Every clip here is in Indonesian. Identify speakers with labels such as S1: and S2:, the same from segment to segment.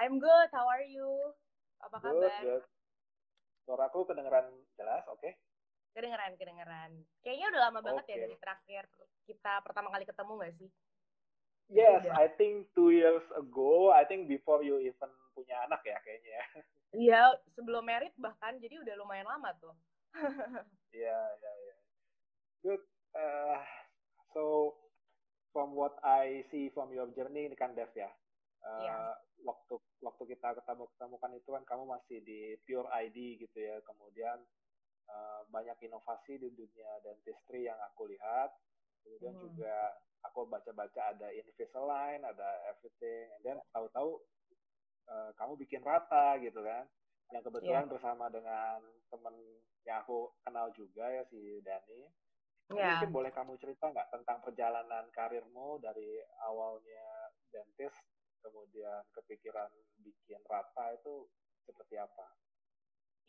S1: I'm good. How are you? Apa
S2: Good,
S1: kabar?
S2: good. Suaraku kedengeran jelas, oke?
S1: Kedengeran, kedengeran. Kayaknya udah lama banget ya
S2: Oke.
S1: dari terakhir kita pertama kali ketemu nggak sih?
S2: Yes,
S1: Udah.
S2: I think two years ago, I think before you even punya anak ya kayaknya ya.
S1: Iya, sebelum merit bahkan, jadi udah lumayan lama tuh.
S2: Iya, iya, iya. Good. Uh, so, from what I see from your journey ini kan Dev ya. Uh,
S1: Iya.
S2: Waktu waktu kita ketemu ketemu kan itu kan kamu masih di Pure ID gitu ya. Kemudian uh, banyak inovasi di dunia dentistry yang aku lihat. Kemudian
S1: Hmm.
S2: juga aku baca-baca ada Invisalign, ada everything. And then tahu-tahu uh, kamu bikin rata gitu kan. Yang kebetulan bersama dengan temen yang aku kenal juga ya si Dani.
S1: Iya.
S2: Mungkin boleh kamu cerita nggak tentang perjalanan karirmu dari awalnya dentist, kemudian kepikiran bikin rata itu seperti apa?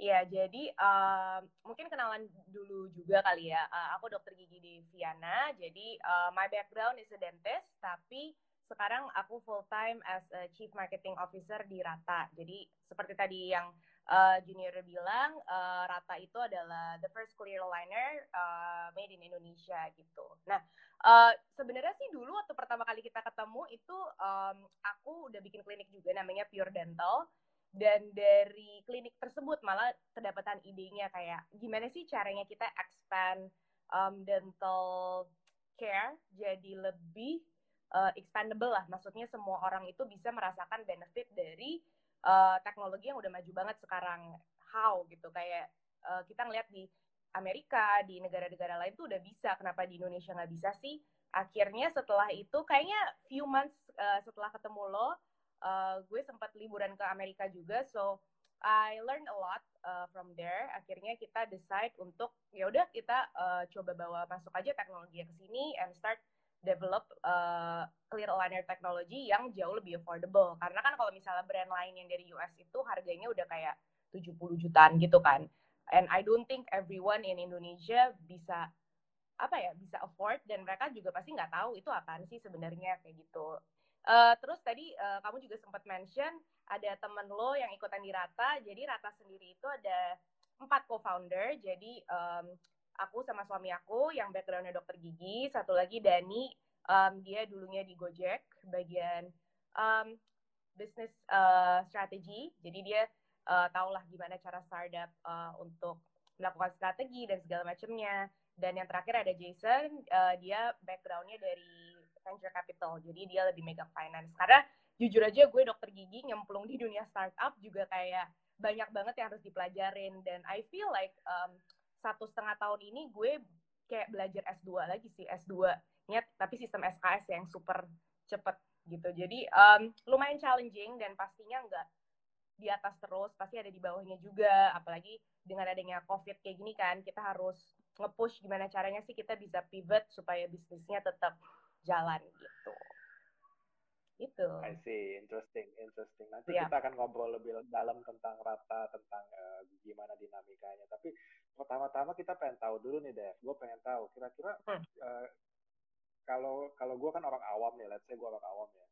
S1: Iya, jadi um, mungkin kenalan dulu juga kali ya. Uh, aku dokter gigi di Viana, jadi uh, my background is a dentist, tapi sekarang aku full time as a chief marketing officer di Rata. Jadi seperti tadi yang uh, Junior bilang, uh, Rata itu adalah the first clear aligner uh, made in Indonesia gitu. Nah, uh, sebenarnya sih dulu waktu pertama kali kita ketemu itu um, aku udah bikin klinik juga namanya Pure Dental. Dan dari klinik tersebut malah kedapatan idenya kayak gimana sih caranya kita expand um, dental care jadi lebih uh, expandable lah. Maksudnya semua orang itu bisa merasakan benefit dari uh, teknologi yang udah maju banget sekarang. How gitu kayak uh, kita ngeliat di Amerika di negara-negara lain tuh udah bisa. Kenapa di Indonesia nggak bisa sih? Akhirnya setelah itu kayaknya few months uh, setelah ketemu lo uh, gue sempat liburan ke Amerika juga. So I learned a lot uh, from there. Akhirnya kita decide untuk ya udah kita uh, coba bawa masuk aja teknologi ke sini and start develop uh, clear aligner technology yang jauh lebih affordable. Karena kan kalau misalnya brand lain yang dari US itu harganya udah kayak 70 jutaan gitu kan and I don't think everyone in Indonesia bisa apa ya bisa afford dan mereka juga pasti nggak tahu itu apaan sih sebenarnya kayak gitu Uh, terus tadi uh, kamu juga sempat mention ada temen lo yang ikutan di Rata. Jadi Rata sendiri itu ada empat co-founder. Jadi um, aku sama suami aku yang backgroundnya dokter gigi. Satu lagi Dani, um, dia dulunya di Gojek bagian um, business uh, strategy. Jadi dia uh, tahulah gimana cara startup uh, untuk melakukan strategi dan segala macamnya. Dan yang terakhir ada Jason, uh, dia backgroundnya dari venture capital, jadi dia lebih megang finance. Karena jujur aja gue dokter gigi nyemplung di dunia startup juga kayak banyak banget yang harus dipelajarin dan I feel like um, satu setengah tahun ini gue kayak belajar S2 lagi sih S2 nya tapi sistem SKS yang super cepet gitu. Jadi um, lumayan challenging dan pastinya nggak di atas terus, pasti ada di bawahnya juga. Apalagi dengan adanya COVID kayak gini kan, kita harus nge-push gimana caranya sih kita bisa pivot supaya bisnisnya tetap jalan gitu. Itu.
S2: I see, interesting, interesting. Nanti
S1: Iya.
S2: kita akan ngobrol lebih dalam tentang rata, tentang eh, gimana dinamikanya. Tapi pertama-tama kita pengen tahu dulu nih, Dev. Gue pengen tahu, kira-kira
S1: Hmm.
S2: eh, kalau kalau gue kan orang awam nih, let's say gue orang awam ya.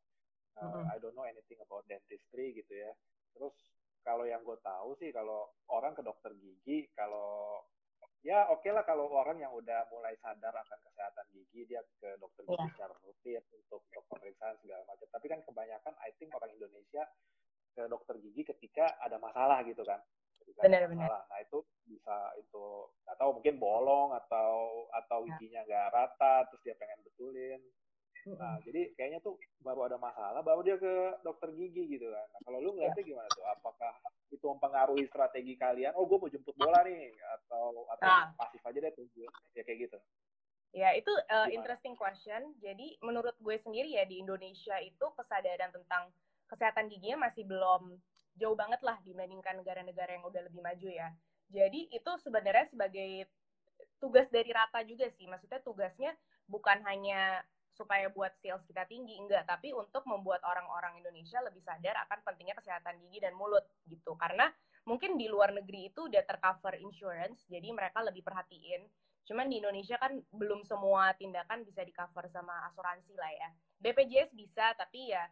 S2: Eh,
S1: Mhm.
S2: I don't know anything about dentistry gitu ya. Terus kalau yang gue tahu sih, kalau orang ke dokter gigi, kalau ya oke lah kalau orang yang udah mulai sadar akan kesehatan gigi dia ke dokter gigi
S1: Iya.
S2: secara rutin untuk untuk pemeriksaan segala macam tapi kan kebanyakan I think orang Indonesia ke dokter gigi ketika ada masalah gitu kan ketika
S1: Benar,
S2: ada
S1: benar.
S2: masalah nah itu bisa itu tahu mungkin bolong atau atau
S1: Ya.
S2: giginya nggak rata terus dia pengen betulin nah jadi kayaknya tuh baru ada masalah baru dia ke dokter gigi gitu kan nah kalau lu
S1: Ya.
S2: ngeliatnya gimana tuh apakah itu mempengaruhi strategi kalian oh gue mau jemput bola nih atau atau
S1: Ah.
S2: pasif aja deh tunggu ya kayak gitu
S1: Ya, itu uh,
S2: Gimana?
S1: interesting question. Jadi, menurut gue sendiri ya, di Indonesia itu kesadaran tentang kesehatan giginya masih belum jauh banget lah dibandingkan negara-negara yang udah lebih maju ya. Jadi, itu sebenarnya sebagai tugas dari rata juga sih. Maksudnya tugasnya bukan hanya supaya buat sales kita tinggi, enggak. Tapi untuk membuat orang-orang Indonesia lebih sadar akan pentingnya kesehatan gigi dan mulut gitu. Karena mungkin di luar negeri itu udah tercover insurance, jadi mereka lebih perhatiin Cuman di Indonesia kan belum semua tindakan bisa di cover sama asuransi lah ya. BPJS bisa, tapi ya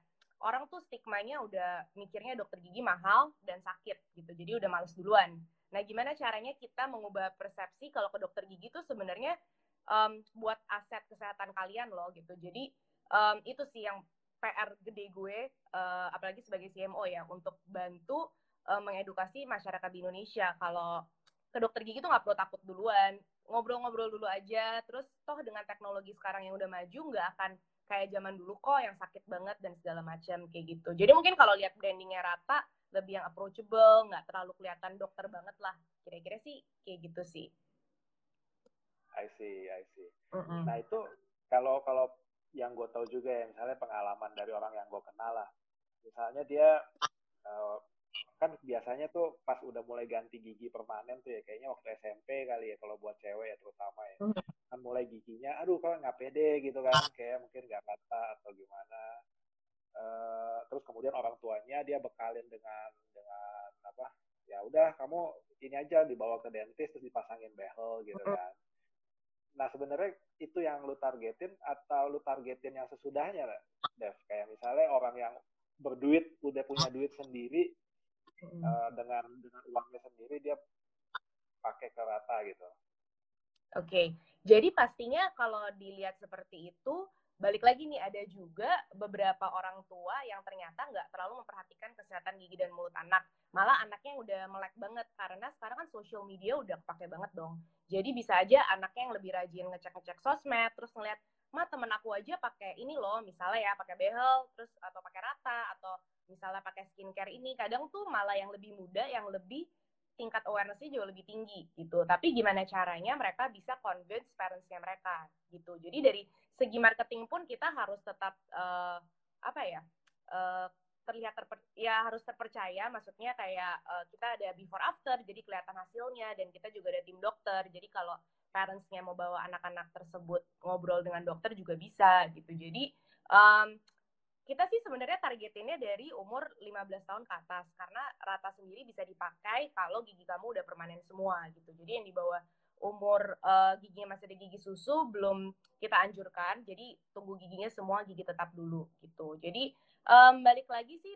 S1: orang tuh stigmanya udah mikirnya dokter gigi mahal dan sakit gitu. Jadi udah males duluan. Nah, gimana caranya kita mengubah persepsi kalau ke dokter gigi tuh sebenarnya um, buat aset kesehatan kalian loh gitu. Jadi um, itu sih yang PR gede gue, uh, apalagi sebagai CMO ya, untuk bantu uh, mengedukasi masyarakat di Indonesia kalau ke dokter gigi tuh nggak perlu takut duluan, ngobrol-ngobrol dulu aja. Terus toh dengan teknologi sekarang yang udah maju nggak akan kayak zaman dulu kok yang sakit banget dan segala macam kayak gitu. Jadi mungkin kalau lihat brandingnya rata, lebih yang approachable, nggak terlalu kelihatan dokter banget lah. Kira-kira sih kayak gitu sih.
S2: I see, I see. Mm -hmm. Nah itu kalau kalau yang gue tahu juga ya, misalnya pengalaman dari orang yang gue kenal lah. Misalnya dia uh, kan biasanya tuh pas udah mulai ganti gigi permanen tuh ya kayaknya waktu SMP kali ya kalau buat cewek ya terutama ya mm. kan mulai giginya aduh kok nggak pede gitu kan kayak mungkin nggak kata atau gimana uh, terus kemudian orang tuanya dia bekalin dengan dengan apa ya udah kamu ini aja dibawa ke dentist terus dipasangin behel gitu kan nah sebenarnya itu yang lu targetin atau lu targetin yang sesudahnya Dev kayak misalnya orang yang berduit udah punya duit sendiri uh, dengan dengan uangnya sendiri dia pakai ke rata gitu. Oke,
S1: okay. jadi pastinya kalau dilihat seperti itu, balik lagi nih ada juga beberapa orang tua yang ternyata nggak terlalu memperhatikan kesehatan gigi dan mulut anak. Malah anaknya yang udah melek banget karena sekarang kan social media udah pakai banget dong. Jadi bisa aja anaknya yang lebih rajin ngecek-ngecek sosmed, terus ngeliat, ma temen aku aja pakai ini loh, misalnya ya pakai behel, terus atau pakai rata atau misalnya pakai skincare ini kadang tuh malah yang lebih muda yang lebih tingkat awarenessnya jauh lebih tinggi gitu tapi gimana caranya mereka bisa convince parentsnya mereka gitu jadi dari segi marketing pun kita harus tetap uh, apa ya uh, terlihat terper, ya harus terpercaya. Maksudnya kayak uh, kita ada before after jadi kelihatan hasilnya dan kita juga ada tim dokter. Jadi kalau parentsnya mau bawa anak-anak tersebut ngobrol dengan dokter juga bisa gitu. Jadi um, kita sih sebenarnya targetinnya dari umur 15 tahun ke atas. Karena rata sendiri bisa dipakai kalau gigi kamu udah permanen semua gitu. Jadi yang di bawah umur uh, giginya masih ada gigi susu belum kita anjurkan. Jadi tunggu giginya semua gigi tetap dulu gitu. Jadi um, balik lagi sih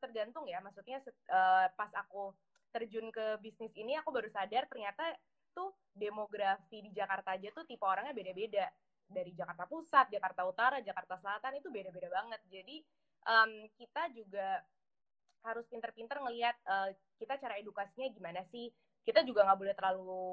S1: tergantung ya. Maksudnya uh, pas aku terjun ke bisnis ini aku baru sadar ternyata tuh demografi di Jakarta aja tuh tipe orangnya beda-beda dari Jakarta Pusat, Jakarta Utara, Jakarta Selatan itu beda-beda banget. Jadi um, kita juga harus pinter-pinter ngelihat uh, kita cara edukasinya gimana sih. Kita juga nggak boleh terlalu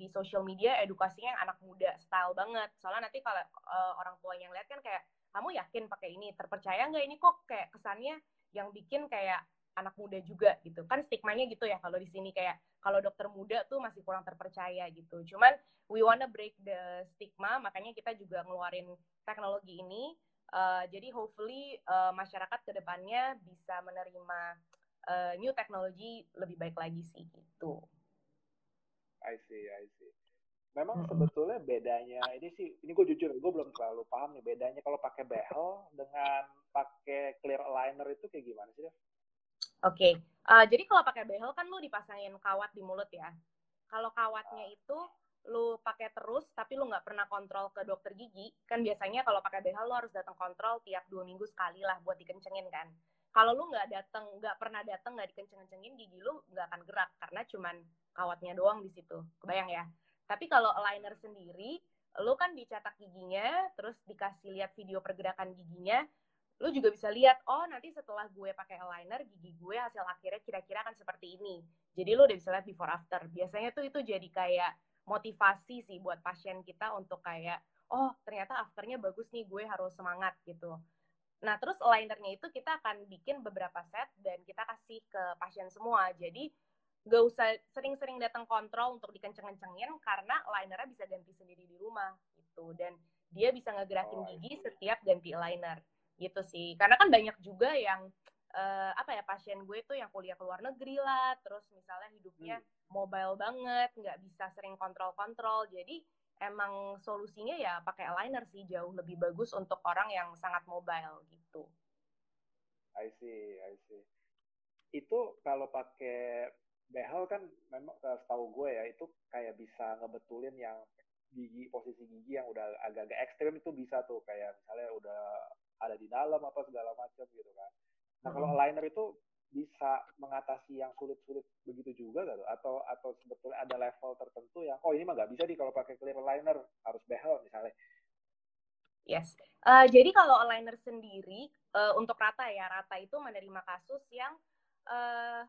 S1: di social media edukasinya yang anak muda style banget. Soalnya nanti kalau uh, orang tua yang lihat kan kayak kamu yakin pakai ini, terpercaya nggak ini kok? Kayak kesannya yang bikin kayak anak muda juga gitu. Kan stigmanya gitu ya kalau di sini kayak kalau dokter muda tuh masih kurang terpercaya gitu. Cuman we wanna break the stigma makanya kita juga ngeluarin teknologi ini uh, jadi hopefully uh, masyarakat ke depannya bisa menerima uh, new technology lebih baik lagi sih gitu
S2: I see I see memang sebetulnya bedanya ini sih ini gue jujur gue belum terlalu paham nih bedanya kalau pakai behel dengan pakai clear aligner itu kayak gimana sih?
S1: Oke, okay. uh, jadi kalau pakai behel kan lu dipasangin kawat di mulut ya. Kalau kawatnya itu lu pakai terus tapi lu nggak pernah kontrol ke dokter gigi, kan biasanya kalau pakai behel lu harus datang kontrol tiap dua minggu sekali lah buat dikencengin kan. Kalau lu nggak datang, nggak pernah datang, nggak dikenceng-kencengin, gigi lu nggak akan gerak karena cuman kawatnya doang di situ. Kebayang ya? Tapi kalau aligner sendiri, lu kan dicetak giginya, terus dikasih lihat video pergerakan giginya, lu juga bisa lihat oh nanti setelah gue pakai eyeliner gigi gue hasil akhirnya kira-kira akan seperti ini jadi lu udah bisa lihat before after biasanya tuh itu jadi kayak motivasi sih buat pasien kita untuk kayak oh ternyata afternya bagus nih gue harus semangat gitu nah terus eyelinernya itu kita akan bikin beberapa set dan kita kasih ke pasien semua jadi gak usah sering-sering datang kontrol untuk dikenceng-kencengin karena linernya bisa ganti sendiri di rumah gitu dan dia bisa ngegerakin oh, gigi setiap ganti liner gitu sih karena kan banyak juga yang uh, apa ya pasien gue tuh yang kuliah ke luar negeri lah terus misalnya hidupnya hmm. mobile banget nggak bisa sering kontrol-kontrol jadi emang solusinya ya pakai aligner sih jauh lebih bagus untuk orang yang sangat mobile gitu.
S2: I see, I see. Itu kalau pakai behel kan memang eh, setahu gue ya itu kayak bisa ngebetulin yang gigi posisi gigi yang udah agak-agak ekstrim itu bisa tuh kayak misalnya udah ada di dalam apa segala macam gitu kan. Nah kalau aligner itu bisa mengatasi yang sulit-sulit begitu juga gak atau atau sebetulnya ada level tertentu yang oh ini mah nggak bisa di kalau pakai clear aligner harus behel misalnya
S1: Yes. Uh, jadi kalau aligner sendiri uh, untuk rata ya, rata itu menerima kasus yang uh,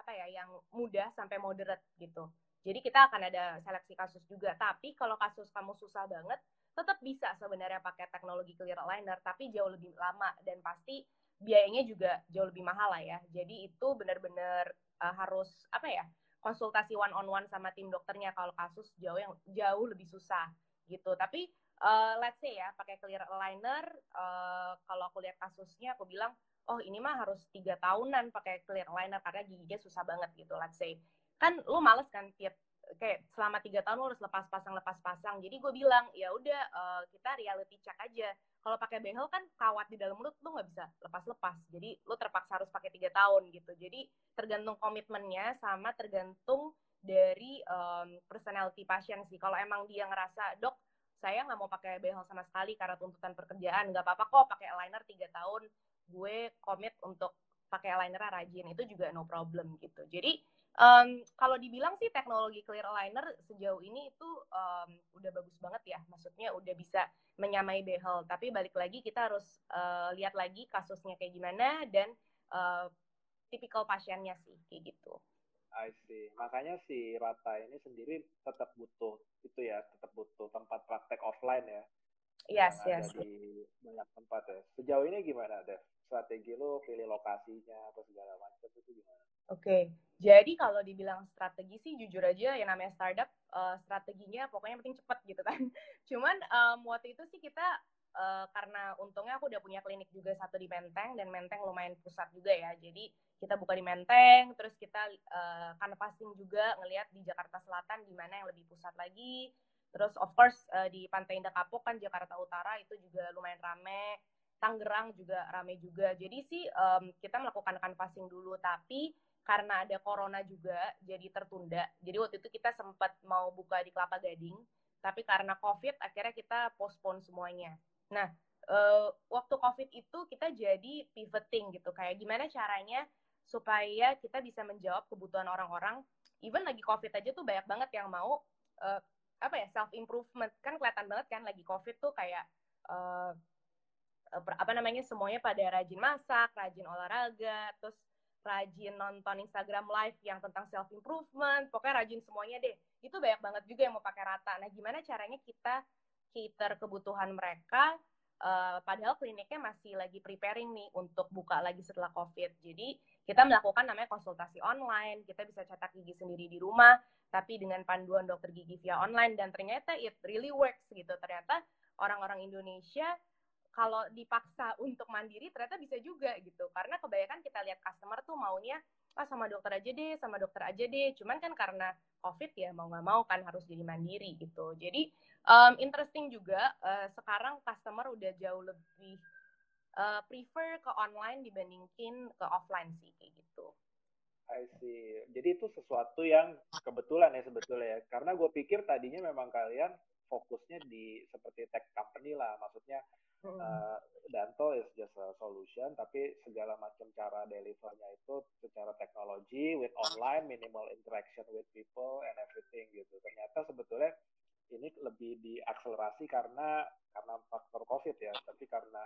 S1: apa ya, yang mudah sampai moderate gitu. Jadi kita akan ada seleksi kasus juga. Tapi kalau kasus kamu susah banget, tetap bisa sebenarnya pakai teknologi clear aligner, tapi jauh lebih lama dan pasti biayanya juga jauh lebih mahal lah ya. Jadi itu benar-benar uh, harus apa ya konsultasi one on one sama tim dokternya kalau kasus jauh yang jauh lebih susah gitu. Tapi uh, let's say ya pakai clear aligner uh, kalau aku lihat kasusnya aku bilang oh ini mah harus tiga tahunan pakai clear aligner karena giginya susah banget gitu let's say. Kan lu males kan tiap kayak selama tiga tahun lu harus lepas pasang lepas pasang. Jadi gue bilang ya udah uh, kita reality check aja. Kalau pakai behel kan kawat di dalam mulut lu nggak bisa lepas lepas jadi lu terpaksa harus pakai tiga tahun gitu. Jadi tergantung komitmennya sama tergantung dari um, personality pasien sih. Kalau emang dia ngerasa dok saya nggak mau pakai behel sama sekali karena tuntutan pekerjaan nggak apa-apa kok pakai eyeliner tiga tahun gue komit untuk pakai eyeliner rajin itu juga no problem gitu jadi um, kalau dibilang sih teknologi clear aligner sejauh ini itu um, udah bagus banget ya maksudnya udah bisa menyamai behel tapi balik lagi kita harus uh, lihat lagi kasusnya kayak gimana dan uh, tipikal pasiennya sih kayak gitu
S2: I see. Makanya si Rata ini sendiri tetap butuh itu ya, tetap butuh tempat praktek offline ya.
S1: Yes, yes.
S2: Di banyak tempat ya. Sejauh ini gimana deh? Strategi lo pilih lokasinya atau segala macam itu gimana?
S1: Oke, okay. jadi kalau dibilang strategi sih jujur aja yang namanya startup uh, strateginya pokoknya penting cepet gitu kan. Cuman um, waktu itu sih kita uh, karena untungnya aku udah punya klinik juga satu di Menteng dan Menteng lumayan pusat juga ya. Jadi kita buka di Menteng, terus kita uh, canvassing juga ngelihat di Jakarta Selatan di mana yang lebih pusat lagi. Terus of course di Pantai Indah Kapuk kan Jakarta Utara itu juga lumayan rame. Tangerang juga rame juga. Jadi sih um, kita melakukan canvassing dulu, tapi karena ada corona juga jadi tertunda. Jadi waktu itu kita sempat mau buka di Kelapa Gading, tapi karena COVID akhirnya kita postpone semuanya. Nah, uh, waktu COVID itu kita jadi pivoting gitu, kayak gimana caranya supaya kita bisa menjawab kebutuhan orang-orang. Even lagi COVID aja tuh banyak banget yang mau uh, apa ya self improvement kan kelihatan banget kan lagi COVID tuh kayak uh, apa namanya semuanya pada rajin masak, rajin olahraga, terus rajin nonton Instagram live yang tentang self improvement, pokoknya rajin semuanya deh. Itu banyak banget juga yang mau pakai rata. Nah, gimana caranya kita cater kebutuhan mereka uh, padahal kliniknya masih lagi preparing nih untuk buka lagi setelah COVID. Jadi kita melakukan namanya konsultasi online, kita bisa cetak gigi sendiri di rumah, tapi dengan panduan dokter gigi via online dan ternyata it really works gitu. Ternyata orang-orang Indonesia kalau dipaksa untuk mandiri ternyata bisa juga gitu. Karena kebanyakan kita lihat customer tuh maunya ah sama dokter aja deh, sama dokter aja deh. Cuman kan karena COVID ya mau nggak mau kan harus jadi mandiri gitu. Jadi um, interesting juga uh, sekarang customer udah jauh lebih uh, prefer ke online dibandingin ke offline sih kayak gitu.
S2: I see. Jadi itu sesuatu yang kebetulan ya sebetulnya ya. Karena gue pikir tadinya memang kalian fokusnya di seperti tech company lah. Maksudnya uh, Danto is just a solution, tapi segala macam cara delivernya itu secara teknologi, with online, minimal interaction with people and everything gitu. Ternyata sebetulnya ini lebih diakselerasi karena karena faktor COVID ya, tapi karena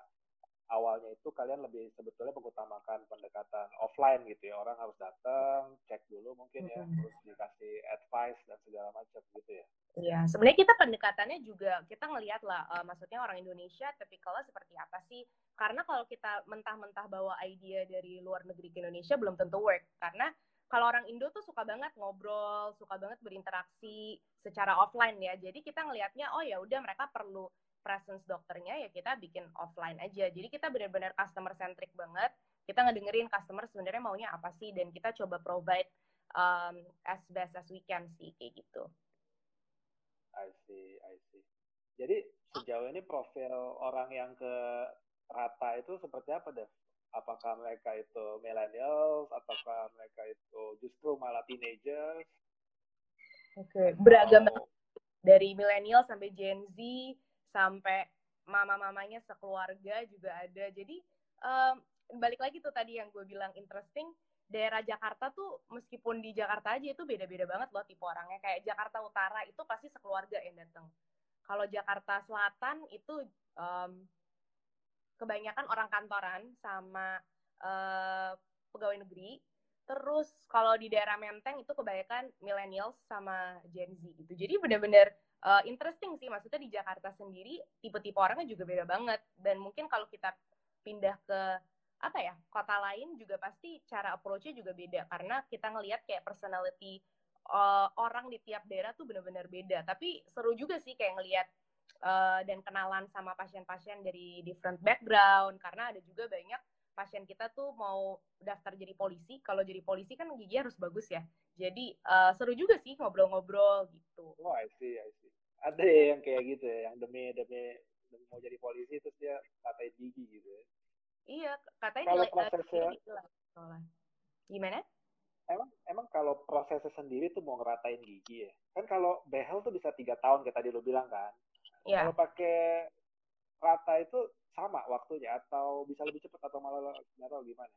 S2: awalnya itu kalian lebih sebetulnya mengutamakan pendekatan offline gitu ya. Orang harus datang cek dulu mungkin ya terus dikasih advice dan segala macam gitu ya.
S1: Iya sebenarnya kita pendekatannya juga kita ngelihat lah uh, maksudnya orang Indonesia tipikalnya seperti apa sih? Karena kalau kita mentah-mentah bawa idea dari luar negeri ke Indonesia belum tentu work. Karena kalau orang Indo tuh suka banget ngobrol, suka banget berinteraksi secara offline ya. Jadi kita ngelihatnya, oh ya udah mereka perlu presence dokternya ya kita bikin offline aja. Jadi kita benar-benar customer centric banget. Kita ngedengerin customer sebenarnya maunya apa sih dan kita coba provide um, as best as we can sih kayak gitu.
S2: I see, I see. Jadi sejauh ini profil orang yang ke rata itu seperti apa deh? Apakah mereka itu millennials, ataukah mereka itu justru malah teenagers?
S1: Oke, okay. beragam dari milenial sampai Gen Z, sampai mama-mamanya sekeluarga juga ada. Jadi um, balik lagi tuh tadi yang gue bilang interesting, daerah Jakarta tuh meskipun di Jakarta aja itu beda-beda banget loh tipe orangnya. Kayak Jakarta Utara itu pasti sekeluarga yang datang. Kalau Jakarta Selatan itu um, kebanyakan orang kantoran sama uh, pegawai negeri. Terus kalau di daerah Menteng itu kebanyakan millennials sama Gen Z gitu. Jadi benar-benar uh, interesting sih. Maksudnya di Jakarta sendiri tipe-tipe orangnya juga beda banget. Dan mungkin kalau kita pindah ke apa ya kota lain juga pasti cara approach-nya juga beda karena kita ngelihat kayak personality uh, orang di tiap daerah tuh benar-benar beda. Tapi seru juga sih kayak ngelihat uh, dan kenalan sama pasien-pasien dari different background karena ada juga banyak pasien kita tuh mau daftar jadi polisi. Kalau jadi polisi kan gigi harus bagus ya. Jadi uh, seru juga sih ngobrol-ngobrol gitu.
S2: Oh, I see, I see. Ada yang kayak gitu ya, yang demi demi, demi mau jadi polisi terus dia katain gigi gitu ya.
S1: Iya, katanya
S2: kalau prosesnya
S1: uh, gimana?
S2: Emang emang kalau prosesnya sendiri tuh mau ngeratain gigi ya. Kan kalau behel tuh bisa tiga tahun kayak tadi lo bilang kan. Yeah. Kalau pakai rata itu sama waktunya atau bisa lebih cepat atau malah nggak tahu gimana?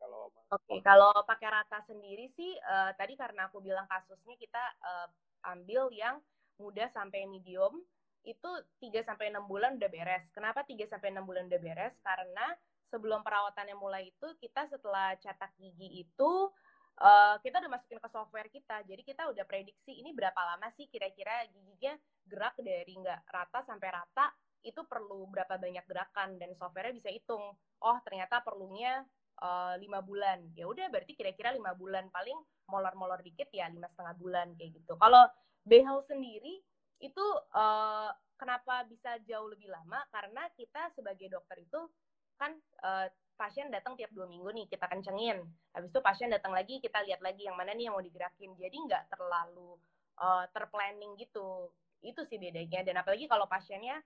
S2: Kalau
S1: Oke, okay. kalau pakai rata sendiri sih uh, tadi karena aku bilang kasusnya kita uh, ambil yang mudah sampai medium itu 3 sampai 6 bulan udah beres. Kenapa 3 sampai 6 bulan udah beres? Karena sebelum perawatannya mulai itu kita setelah cetak gigi itu uh, kita udah masukin ke software kita. Jadi kita udah prediksi ini berapa lama sih kira-kira giginya gerak dari nggak rata sampai rata itu perlu berapa banyak gerakan dan softwarenya bisa hitung. Oh ternyata perlunya eh, lima uh, bulan. Ya udah berarti kira-kira lima bulan paling molor-molor dikit ya lima setengah bulan kayak gitu. Kalau behel sendiri itu uh, kenapa bisa jauh lebih lama? Karena kita sebagai dokter itu kan uh, pasien datang tiap dua minggu nih kita kencengin habis itu pasien datang lagi kita lihat lagi yang mana nih yang mau digerakin jadi nggak terlalu uh, terplanning gitu itu sih bedanya dan apalagi kalau pasiennya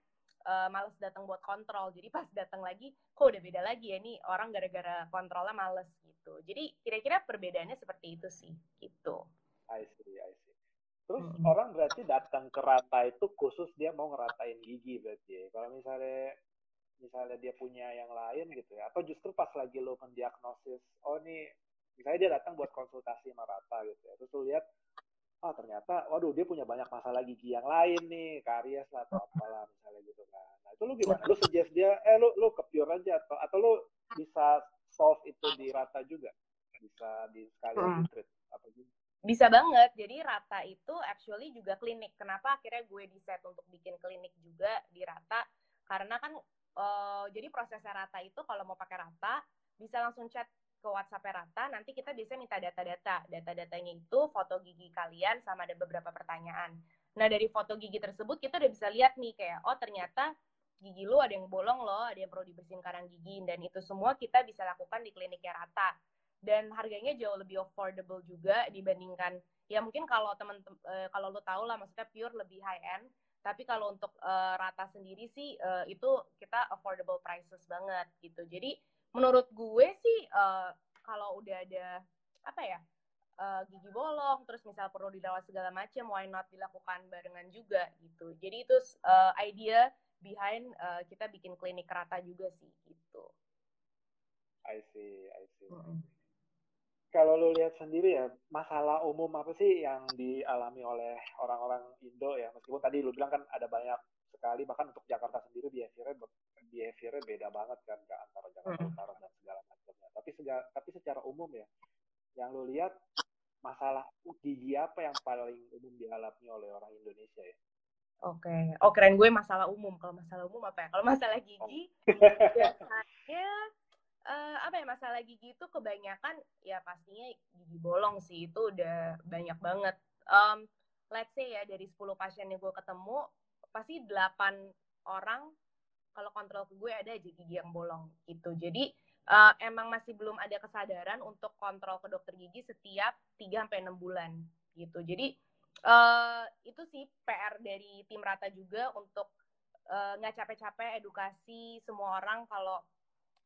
S1: uh, males datang buat kontrol. Jadi pas datang lagi kok udah beda lagi ya nih orang gara-gara kontrolnya males gitu. Jadi kira-kira perbedaannya seperti itu sih gitu.
S2: I see I see. Terus hmm. orang berarti datang ke rata itu khusus dia mau ngeratain gigi berarti ya. kalau misalnya misalnya dia punya yang lain gitu ya? Atau justru pas lagi lo mendiagnosis oh nih misalnya dia datang buat konsultasi sama Rata gitu ya? Terus lo lihat oh ternyata waduh dia punya banyak masalah gigi yang lain nih karies lah atau apalah misalnya gitu kan nah itu lo gimana lo suggest dia eh lo lo ke pure aja atau atau lo bisa solve itu di Rata juga bisa di sekalian hmm. treat apa gitu
S1: bisa banget. Jadi Rata itu actually juga klinik. Kenapa akhirnya gue di set untuk bikin klinik juga di Rata? Karena kan uh, jadi prosesnya Rata itu kalau mau pakai Rata bisa langsung chat ke WhatsApp Rata, nanti kita bisa minta data-data. Data-datanya itu foto gigi kalian sama ada beberapa pertanyaan. Nah, dari foto gigi tersebut kita udah bisa lihat nih kayak oh ternyata gigi lu ada yang bolong loh, ada yang perlu dibersihin karang gigi dan itu semua kita bisa lakukan di kliniknya Rata. Dan harganya jauh lebih affordable juga dibandingkan ya mungkin kalau temen uh, kalau lu tahu lah maksudnya pure lebih high end tapi kalau untuk uh, rata sendiri sih uh, itu kita affordable prices banget gitu. Jadi menurut gue sih uh, kalau udah ada apa ya uh, gigi bolong, terus misal perlu dirawat segala macam, why not dilakukan barengan juga gitu. Jadi itu uh, idea behind uh, kita bikin klinik rata juga sih gitu.
S2: I see, I see. Mm -hmm kalau lu lihat sendiri ya masalah umum apa sih yang dialami oleh orang-orang Indo ya meskipun tadi lu bilang kan ada banyak sekali bahkan untuk Jakarta sendiri behaviornya behaviornya beda banget kan ke antara Jakarta hmm. Utara dan segala macamnya tapi segala, tapi secara umum ya yang lu lihat masalah gigi apa yang paling umum dialami oleh orang Indonesia ya
S1: Oke, okay. oh keren gue masalah umum. Kalau masalah umum apa ya? Kalau masalah gigi, biasanya uh, apa ya masalah gigi itu kebanyakan ya pastinya gigi bolong sih itu udah banyak banget. Um, let's say ya dari 10 pasien yang gue ketemu pasti 8 orang kalau kontrol ke gue ada aja gigi yang bolong gitu. Jadi uh, emang masih belum ada kesadaran untuk kontrol ke dokter gigi setiap 3 sampai 6 bulan gitu. Jadi uh, itu sih PR dari tim Rata juga untuk nggak uh, capek-capek edukasi semua orang kalau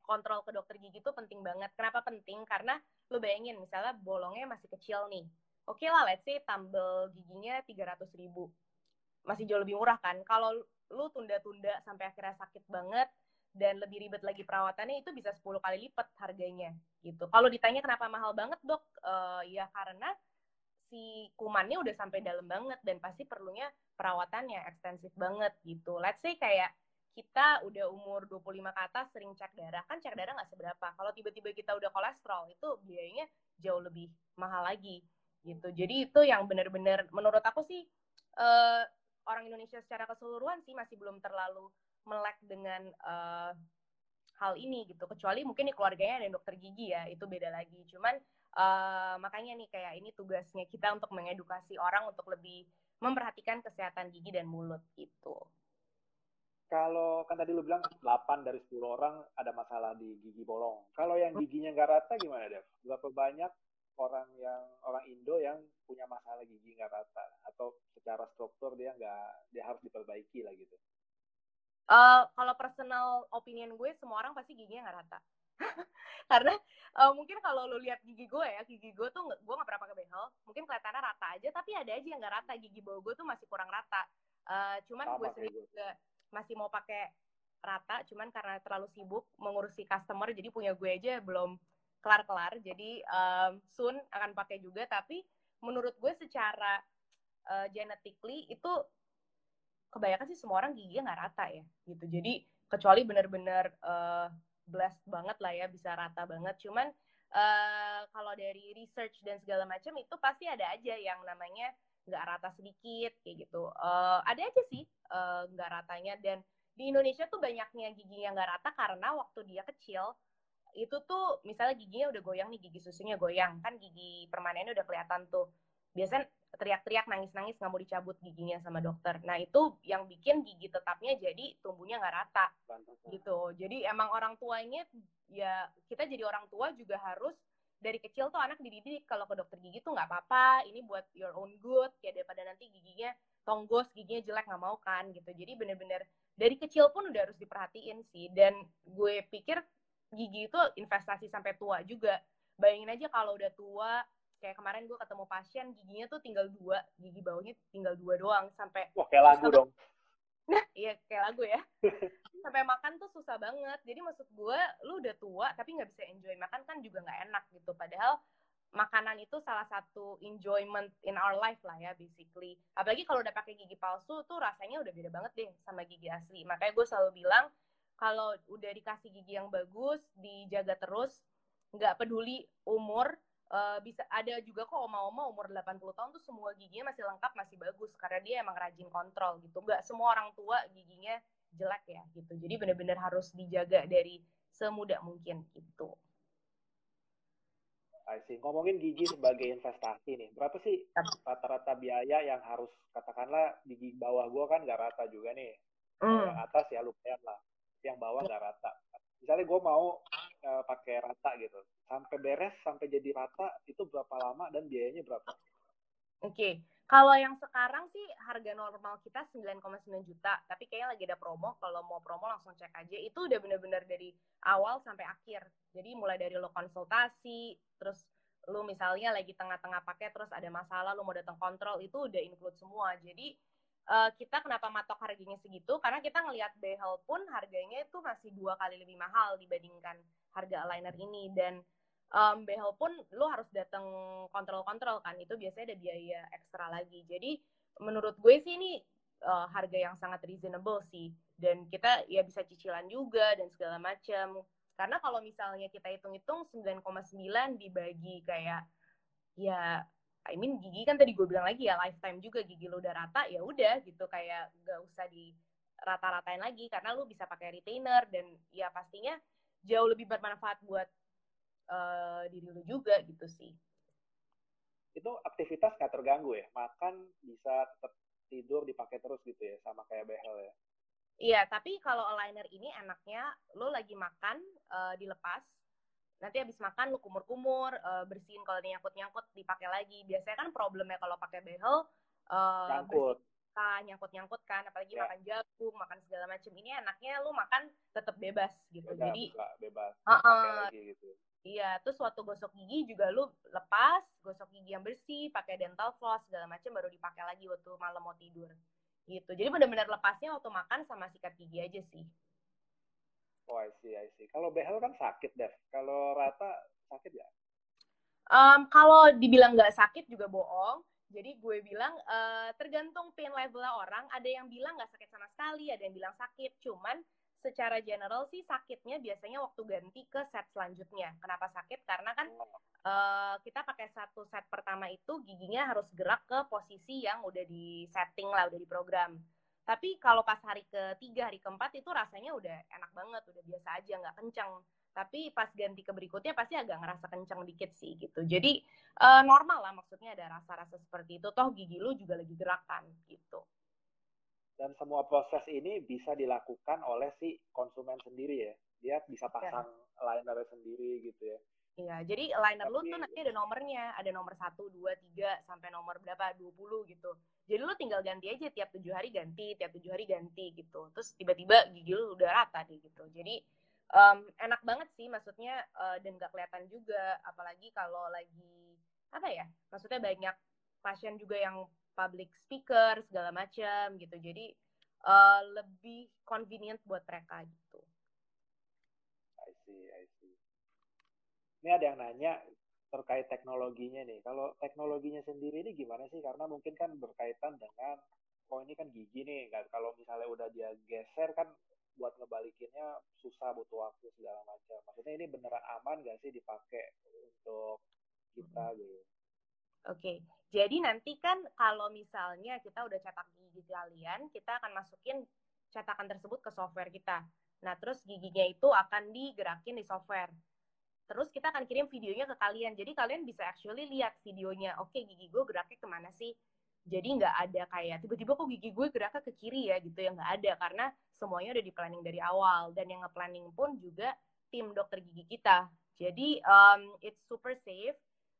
S1: kontrol ke dokter gigi itu penting banget. Kenapa penting? Karena lu bayangin misalnya bolongnya masih kecil nih. Oke okay lah, let's say tambel giginya 300 ribu. Masih jauh lebih murah kan? Kalau lu tunda-tunda sampai akhirnya sakit banget dan lebih ribet lagi perawatannya itu bisa 10 kali lipat harganya gitu. Kalau ditanya kenapa mahal banget dok, uh, ya karena si kumannya udah sampai dalam banget dan pasti perlunya perawatan yang ekstensif banget gitu. Let's say kayak kita udah umur 25 ke atas sering cek darah, kan cek darah nggak seberapa. Kalau tiba-tiba kita udah kolesterol, itu biayanya jauh lebih mahal lagi gitu. Jadi itu yang benar-benar menurut aku sih uh, orang Indonesia secara keseluruhan sih masih belum terlalu melek dengan uh, hal ini gitu. Kecuali mungkin di keluarganya ada dokter gigi ya, itu beda lagi. Cuman uh, makanya nih kayak ini tugasnya kita untuk mengedukasi orang untuk lebih memperhatikan kesehatan gigi dan mulut gitu
S2: kalau kan tadi lu bilang 8 dari 10 orang ada masalah di gigi bolong. Kalau yang hmm. giginya nggak rata gimana, Dev? Berapa banyak orang yang orang Indo yang punya masalah gigi nggak rata atau secara struktur dia nggak dia harus diperbaiki lah gitu?
S1: Uh, kalau personal opinion gue semua orang pasti giginya nggak rata. Karena uh, mungkin kalau lu lihat gigi gue ya, gigi gue tuh gue nggak pernah pakai behel, mungkin kelihatannya rata aja, tapi ada aja yang nggak rata. Gigi bawah gue tuh masih kurang rata. Uh, cuman Sama gue sendiri juga masih mau pakai rata cuman karena terlalu sibuk mengurusi customer jadi punya gue aja belum kelar-kelar. Jadi um, soon akan pakai juga. Tapi menurut gue secara uh, genetically itu kebanyakan sih semua orang giginya nggak rata ya gitu. Jadi kecuali benar-benar uh, blessed banget lah ya bisa rata banget. Cuman uh, kalau dari research dan segala macam itu pasti ada aja yang namanya nggak rata sedikit kayak gitu. Uh, ada aja sih uh, nggak ratanya. Dan di Indonesia tuh banyaknya giginya nggak rata karena waktu dia kecil itu tuh misalnya giginya udah goyang nih gigi susunya goyang. Kan gigi permanennya udah kelihatan tuh. Biasanya teriak-teriak nangis-nangis nggak mau dicabut giginya sama dokter. Nah itu yang bikin gigi tetapnya jadi tumbuhnya nggak rata gitu. Jadi emang orang tuanya ya kita jadi orang tua juga harus dari kecil tuh anak dididik kalau ke dokter gigi tuh nggak apa-apa ini buat your own good kayak daripada nanti giginya tonggos giginya jelek nggak mau kan gitu. Jadi bener-bener dari kecil pun udah harus diperhatiin sih. Dan gue pikir gigi itu investasi sampai tua juga. Bayangin aja kalau udah tua kayak kemarin gue ketemu pasien giginya tuh tinggal dua gigi bawahnya tinggal dua doang sampai
S2: wah kayak lagu dong.
S1: Nah iya kayak lagu ya. Sampai makan tuh susah banget. Jadi maksud gue lu udah tua tapi nggak bisa enjoy makan kan juga nggak enak gitu. Padahal makanan itu salah satu enjoyment in our life lah ya basically. Apalagi kalau udah pakai gigi palsu tuh rasanya udah beda banget deh sama gigi asli. Makanya gue selalu bilang kalau udah dikasih gigi yang bagus dijaga terus nggak peduli umur uh, bisa ada juga kok oma-oma umur 80 tahun tuh semua giginya masih lengkap masih bagus. Karena dia emang rajin kontrol gitu. Nggak semua orang tua giginya jelek ya gitu. Jadi benar-benar harus dijaga dari semudah mungkin gitu.
S2: I see. Ngomongin gigi sebagai investasi nih, berapa sih rata-rata biaya yang harus katakanlah gigi bawah gua kan nggak rata juga nih, mm. yang atas ya lumayan lah, yang bawah nggak rata. Misalnya gue mau uh, pakai rata gitu. Sampai beres sampai jadi rata itu berapa lama dan biayanya berapa?
S1: Oke okay. kalau yang sekarang sih harga normal kita 9,9 juta tapi kayaknya lagi ada promo kalau mau promo langsung cek aja. Itu udah bener-bener dari awal sampai akhir. Jadi mulai dari lo konsultasi terus lu misalnya lagi tengah-tengah pakai terus ada masalah lu mau datang kontrol itu udah include semua. Jadi uh, kita kenapa matok harganya segitu? Karena kita ngelihat behel pun harganya itu masih dua kali lebih mahal dibandingkan harga aligner ini. Dan um, behel pun lo harus datang kontrol-kontrol kan? Itu biasanya ada biaya ekstra lagi. Jadi menurut gue sih ini uh, harga yang sangat reasonable sih. Dan kita ya bisa cicilan juga dan segala macam karena kalau misalnya kita hitung-hitung 9,9 dibagi kayak ya I mean gigi kan tadi gue bilang lagi ya lifetime juga gigi lo udah rata ya udah gitu kayak gak usah di rata-ratain lagi karena lo bisa pakai retainer dan ya pastinya jauh lebih bermanfaat buat uh, diri lo juga gitu sih.
S2: Itu aktivitas gak terganggu ya? Makan bisa tetap tidur dipakai terus gitu ya sama kayak behel ya?
S1: Iya, tapi kalau aligner ini enaknya lo lagi makan uh, dilepas nanti habis makan lu kumur-kumur uh, bersihin kalau nyangkut-nyangkut dipakai lagi. Biasanya kan problemnya kalau pakai behel uh, nyangkut. nyangkut-nyangkut kan. Apalagi yeah. makan jagung makan segala macam ini enaknya lu makan tetap bebas gitu. Bebas, jadi
S2: bebas.
S1: Uh -uh, lagi gitu. Iya terus waktu gosok gigi juga lu lepas gosok gigi yang bersih pakai dental floss segala macam baru dipakai lagi waktu malam mau tidur. Gitu. Jadi benar-benar lepasnya waktu makan sama sikat gigi aja sih.
S2: Oh, I see, I see. Kalau behel kan sakit, Dev. Kalau rata sakit ya?
S1: Um, kalau dibilang nggak sakit juga bohong. Jadi gue bilang uh, tergantung pain level orang. Ada yang bilang nggak sakit sama sekali, ada yang bilang sakit. Cuman secara general sih sakitnya biasanya waktu ganti ke set selanjutnya. Kenapa sakit? Karena kan uh, kita pakai satu set pertama itu giginya harus gerak ke posisi yang udah di setting lah, udah di program. Tapi kalau pas hari ketiga, hari keempat itu rasanya udah enak banget, udah biasa aja, nggak kencang. Tapi pas ganti ke berikutnya pasti agak ngerasa kencang dikit sih gitu. Jadi uh, normal lah maksudnya ada rasa-rasa seperti itu. Toh gigi lu juga lagi gerakan gitu.
S2: Dan semua proses ini bisa dilakukan oleh si konsumen sendiri ya. Dia bisa pasang ya. liner sendiri gitu ya.
S1: Iya, jadi liner lu tuh nanti ada nomornya, ada nomor 1, 2, 3, sampai nomor berapa, 20 gitu. Jadi lu tinggal ganti aja tiap tujuh hari ganti, tiap tujuh hari ganti gitu. Terus tiba-tiba gigi lu udah rata deh gitu. Jadi um, enak banget sih maksudnya uh, dan gak kelihatan juga, apalagi kalau lagi, apa ya, maksudnya banyak pasien juga yang public speaker, segala macam gitu. Jadi uh, lebih convenient buat mereka gitu.
S2: I see, I see ini ada yang nanya terkait teknologinya nih. Kalau teknologinya sendiri ini gimana sih? Karena mungkin kan berkaitan dengan, oh ini kan gigi nih. Kalau misalnya udah dia geser kan buat ngebalikinnya susah butuh waktu segala macam. Maksudnya ini beneran aman gak sih dipakai untuk kita gitu?
S1: Oke, okay. jadi nanti kan kalau misalnya kita udah cetak gigi kalian, kita akan masukin cetakan tersebut ke software kita. Nah, terus giginya itu akan digerakin di software. Terus kita akan kirim videonya ke kalian. Jadi kalian bisa actually lihat videonya. Oke, okay, gigi gue geraknya ke mana sih? Jadi nggak ada kayak tiba-tiba kok gigi gue geraknya ke kiri ya gitu ya nggak ada karena semuanya udah di planning dari awal dan yang nge-planning pun juga tim dokter gigi kita. Jadi um, it's super safe.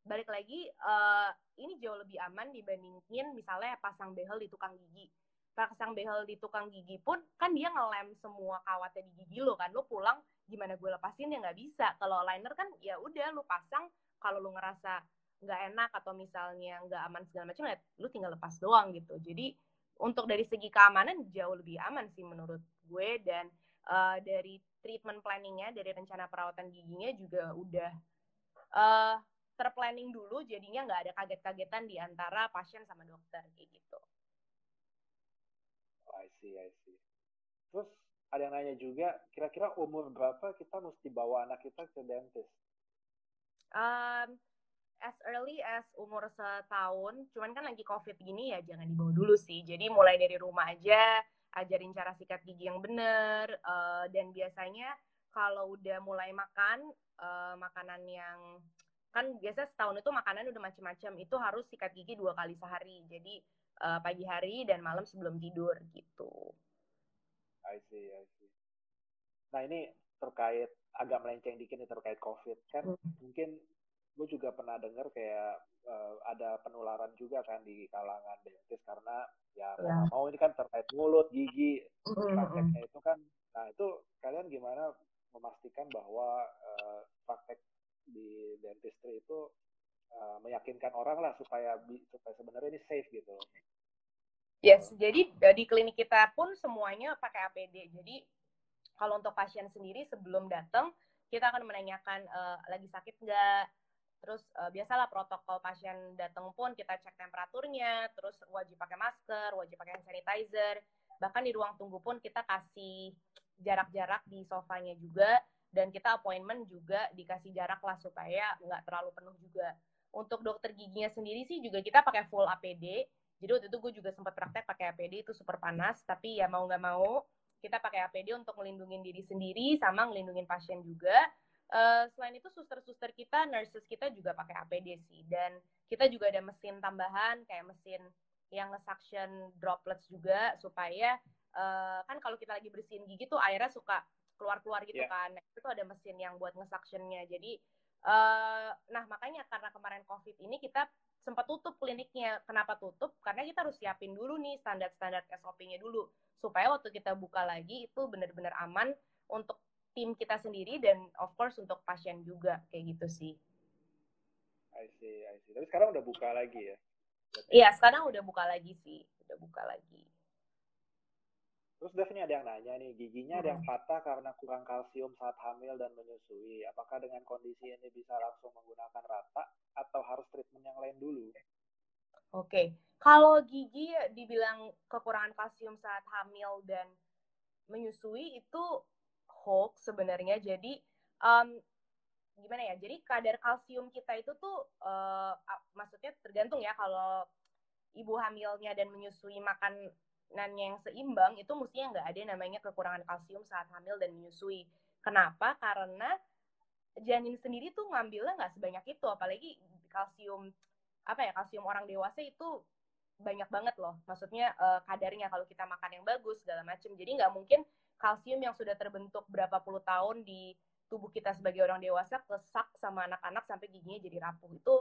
S1: Balik lagi uh, ini jauh lebih aman dibandingin misalnya pasang behel di tukang gigi pasang behel di tukang gigi pun kan dia ngelem semua kawatnya di gigi lo kan lo pulang gimana gue lepasin ya nggak bisa kalau liner kan ya udah lo pasang kalau lo ngerasa nggak enak atau misalnya nggak aman segala macam ya lo tinggal lepas doang gitu jadi untuk dari segi keamanan jauh lebih aman sih menurut gue dan uh, dari treatment planningnya dari rencana perawatan giginya juga udah uh, terplanning dulu jadinya nggak ada kaget-kagetan di antara pasien sama dokter kayak gitu.
S2: I see, I see. Terus ada yang nanya juga, kira-kira umur berapa kita mesti bawa anak kita ke dentist?
S1: Um, as early as umur setahun, cuman kan lagi COVID gini ya jangan dibawa dulu sih. Jadi mulai dari rumah aja, ajarin cara sikat gigi yang benar, uh, dan biasanya kalau udah mulai makan, uh, makanan yang kan biasa setahun itu makanan udah macam-macam itu harus sikat gigi dua kali sehari jadi uh, pagi hari dan malam sebelum tidur gitu.
S2: I see, I see. Nah ini terkait agak melenceng dikit nih terkait COVID kan hmm. mungkin gue juga pernah dengar kayak uh, ada penularan juga kan di kalangan dentist karena ya yeah. mau ini kan terkait mulut, gigi, hmm, hmm, prakteknya itu kan. Nah itu kalian gimana memastikan bahwa uh, praktek di dentistry itu uh, meyakinkan orang lah supaya supaya sebenarnya ini safe gitu.
S1: Yes, jadi eh, di klinik kita pun semuanya pakai APD. Jadi kalau untuk pasien sendiri sebelum datang kita akan menanyakan uh, lagi sakit nggak, terus uh, biasalah protokol pasien datang pun kita cek temperaturnya, terus wajib pakai masker, wajib pakai sanitizer, bahkan di ruang tunggu pun kita kasih jarak-jarak di sofanya juga dan kita appointment juga dikasih jarak lah supaya nggak terlalu penuh juga. Untuk dokter giginya sendiri sih juga kita pakai full APD jadi waktu itu gue juga sempat praktek pakai APD itu super panas, tapi ya mau nggak mau kita pakai APD untuk melindungi diri sendiri sama melindungi pasien juga. Uh, selain itu suster-suster kita, nurses kita juga pakai APD sih. Dan kita juga ada mesin tambahan kayak mesin yang nge-suction droplets juga supaya uh, kan kalau kita lagi bersihin gigi tuh airnya suka keluar-keluar gitu yeah. kan. Nah, itu ada mesin yang buat nge-suctionnya. Jadi uh, nah makanya karena kemarin COVID ini kita sempat tutup kliniknya. Kenapa tutup? Karena kita harus siapin dulu nih standar-standar SOP-nya dulu. Supaya waktu kita buka lagi itu benar-benar aman untuk tim kita sendiri dan of course untuk pasien juga. Kayak gitu sih.
S2: I see, I see. Tapi sekarang udah buka lagi ya?
S1: Iya, sekarang udah buka lagi sih. Udah buka lagi.
S2: Terus Dev ini ada yang nanya nih, giginya ada yang patah karena kurang kalsium saat hamil dan menyusui. Apakah dengan kondisi ini bisa langsung menggunakan rata atau harus treatment yang lain dulu?
S1: Oke, okay. kalau gigi dibilang kekurangan kalsium saat hamil dan menyusui itu hoax sebenarnya. Jadi um, gimana ya? Jadi kadar kalsium kita itu tuh uh, maksudnya tergantung ya kalau ibu hamilnya dan menyusui makan yang seimbang itu mestinya nggak ada namanya kekurangan kalsium saat hamil dan menyusui. Kenapa? Karena janin sendiri tuh ngambilnya nggak sebanyak itu, apalagi kalsium apa ya kalsium orang dewasa itu banyak banget loh. Maksudnya uh, kadarnya kalau kita makan yang bagus segala macam. Jadi nggak mungkin kalsium yang sudah terbentuk berapa puluh tahun di tubuh kita sebagai orang dewasa kesak sama anak-anak sampai giginya jadi rapuh itu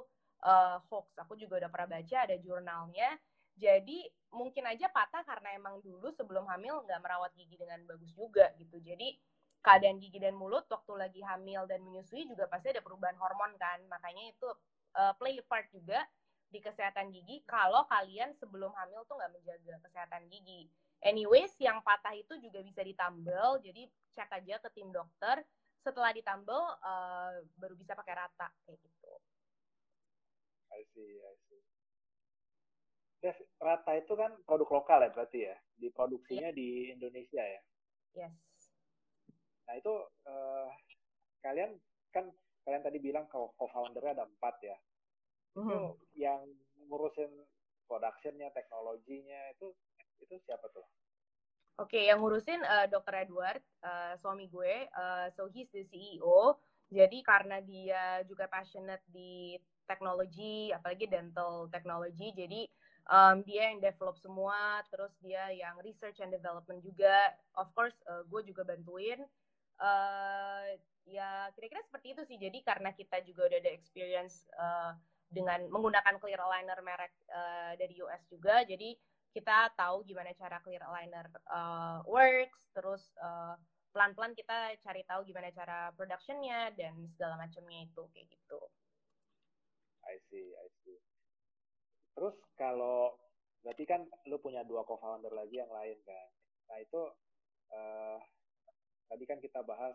S1: uh, hoax. Aku juga udah pernah baca ada jurnalnya jadi mungkin aja patah karena emang dulu sebelum hamil nggak merawat gigi dengan bagus juga gitu. Jadi keadaan gigi dan mulut waktu lagi hamil dan menyusui juga pasti ada perubahan hormon kan. Makanya itu uh, play part juga di kesehatan gigi kalau kalian sebelum hamil tuh nggak menjaga kesehatan gigi. Anyways, yang patah itu juga bisa ditambal, jadi cek aja ke tim dokter. Setelah ditambal, uh, baru bisa pakai rata kayak gitu.
S2: I see, I see. Des, Rata itu kan produk lokal ya berarti ya, diproduksinya yeah. di Indonesia ya.
S1: Yes.
S2: Nah itu uh, kalian kan kalian tadi bilang co-foundernya ada empat ya. Mm -hmm. Itu yang ngurusin productionnya, teknologinya itu itu siapa tuh?
S1: Oke, okay, yang ngurusin uh, eh, Dr. Edward, uh, suami gue. Uh, so he's the CEO. Jadi karena dia juga passionate di teknologi, apalagi dental technology, jadi um, dia yang develop semua terus dia yang research and development juga. Of course uh, gue juga bantuin. Uh, ya kira-kira seperti itu sih. Jadi karena kita juga udah ada experience uh, dengan menggunakan clear aligner merek uh, dari US juga. Jadi kita tahu gimana cara clear aligner uh, works. Terus uh, pelan-pelan kita cari tahu gimana cara productionnya dan segala macamnya itu kayak gitu.
S2: I see, I see. Terus kalau berarti kan lu punya dua co-founder lagi yang lain kan. Nah itu uh, tadi kan kita bahas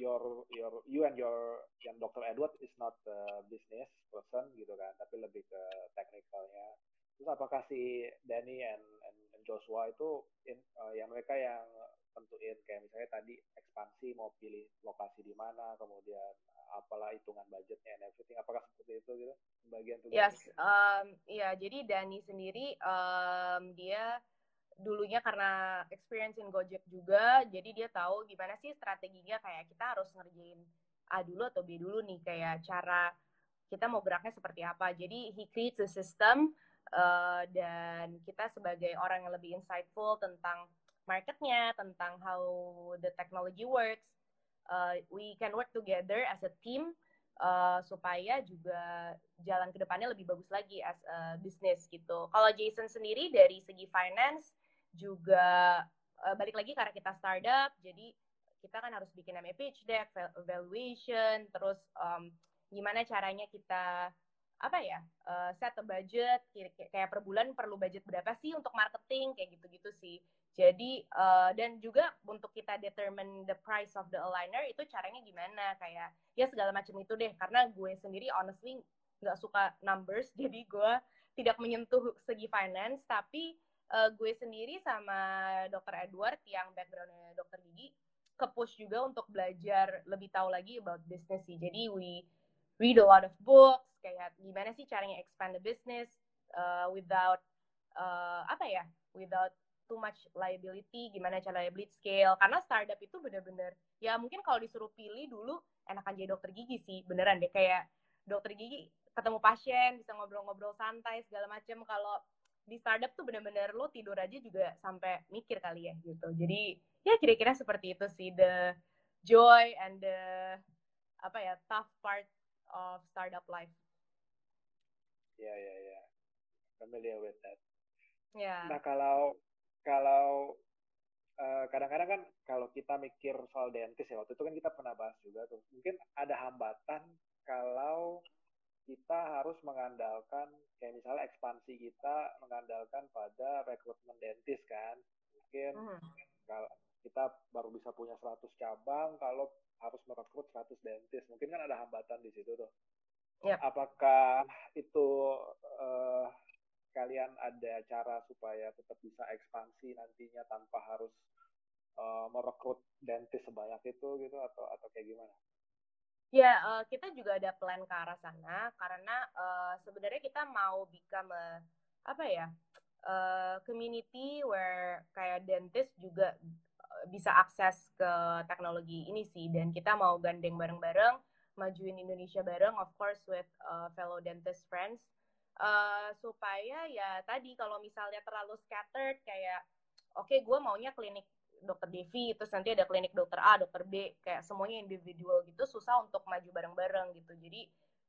S2: your your you and your yang Dr. Edward is not the business person gitu kan, tapi lebih ke teknikalnya. Terus apakah si Danny and, and, and Joshua itu in, uh, yang mereka yang tentuin kayak misalnya tadi ekspansi mau pilih lokasi di mana, kemudian apalah hitungan budgetnya and everything. Apakah seperti itu gitu? Bagian tugas.
S1: Yes, um, ya jadi Dani sendiri um, dia dulunya karena experience in Gojek juga, jadi dia tahu gimana sih strateginya kayak kita harus ngerjain A dulu atau B dulu nih kayak cara kita mau geraknya seperti apa. Jadi he creates a system uh, dan kita sebagai orang yang lebih insightful tentang marketnya, tentang how the technology works, uh, we can work together as a team uh, supaya juga jalan ke depannya lebih bagus lagi as a business gitu. Kalau Jason sendiri dari segi finance juga uh, balik lagi karena kita startup, jadi kita kan harus bikin namanya pitch deck, valuation, terus um, gimana caranya kita apa ya uh, set a budget kayak per bulan perlu budget berapa sih untuk marketing kayak gitu-gitu sih jadi uh, dan juga untuk kita determine the price of the aligner itu caranya gimana? Kayak ya segala macam itu deh. Karena gue sendiri honestly nggak suka numbers. Jadi gue tidak menyentuh segi finance. Tapi uh, gue sendiri sama dokter Edward yang backgroundnya dokter gigi ke push juga untuk belajar lebih tahu lagi about business sih. Jadi we read a lot of books. Kayak gimana sih caranya expand the business uh, without uh, apa ya? Without too much liability, gimana cara liability scale. Karena startup itu bener-bener, ya mungkin kalau disuruh pilih dulu, enakan jadi dokter gigi sih, beneran deh. Kayak dokter gigi ketemu pasien, bisa ngobrol-ngobrol santai, segala macam. Kalau di startup tuh bener-bener lo tidur aja juga sampai mikir kali ya gitu. Jadi ya kira-kira seperti itu sih, the joy and the apa ya tough part of startup life.
S2: Ya yeah, ya yeah, ya, yeah. familiar with that.
S1: Ya. Yeah.
S2: Nah kalau kalau eh, kadang-kadang kan kalau kita mikir soal dentis ya waktu itu kan kita pernah bahas juga tuh mungkin ada hambatan kalau kita harus mengandalkan kayak misalnya ekspansi kita mengandalkan pada rekrutmen dentis kan mungkin hmm. kalau kita baru bisa punya 100 cabang kalau harus merekrut 100 dentist. Mungkin kan ada hambatan di situ tuh. Yep. Apakah itu uh, kalian ada cara supaya tetap bisa ekspansi nantinya tanpa harus uh, merekrut dentist sebanyak itu gitu atau atau kayak gimana?
S1: Ya, uh, kita juga ada plan ke arah sana karena uh, sebenarnya kita mau become a, apa ya uh, community where kayak dentist juga bisa akses ke teknologi ini sih dan kita mau gandeng bareng-bareng majuin Indonesia bareng of course with uh, fellow dentist friends uh, supaya ya tadi kalau misalnya terlalu scattered kayak oke okay, gue maunya klinik dokter Devi terus nanti ada klinik dokter A dokter B kayak semuanya individual gitu susah untuk maju bareng-bareng gitu. Jadi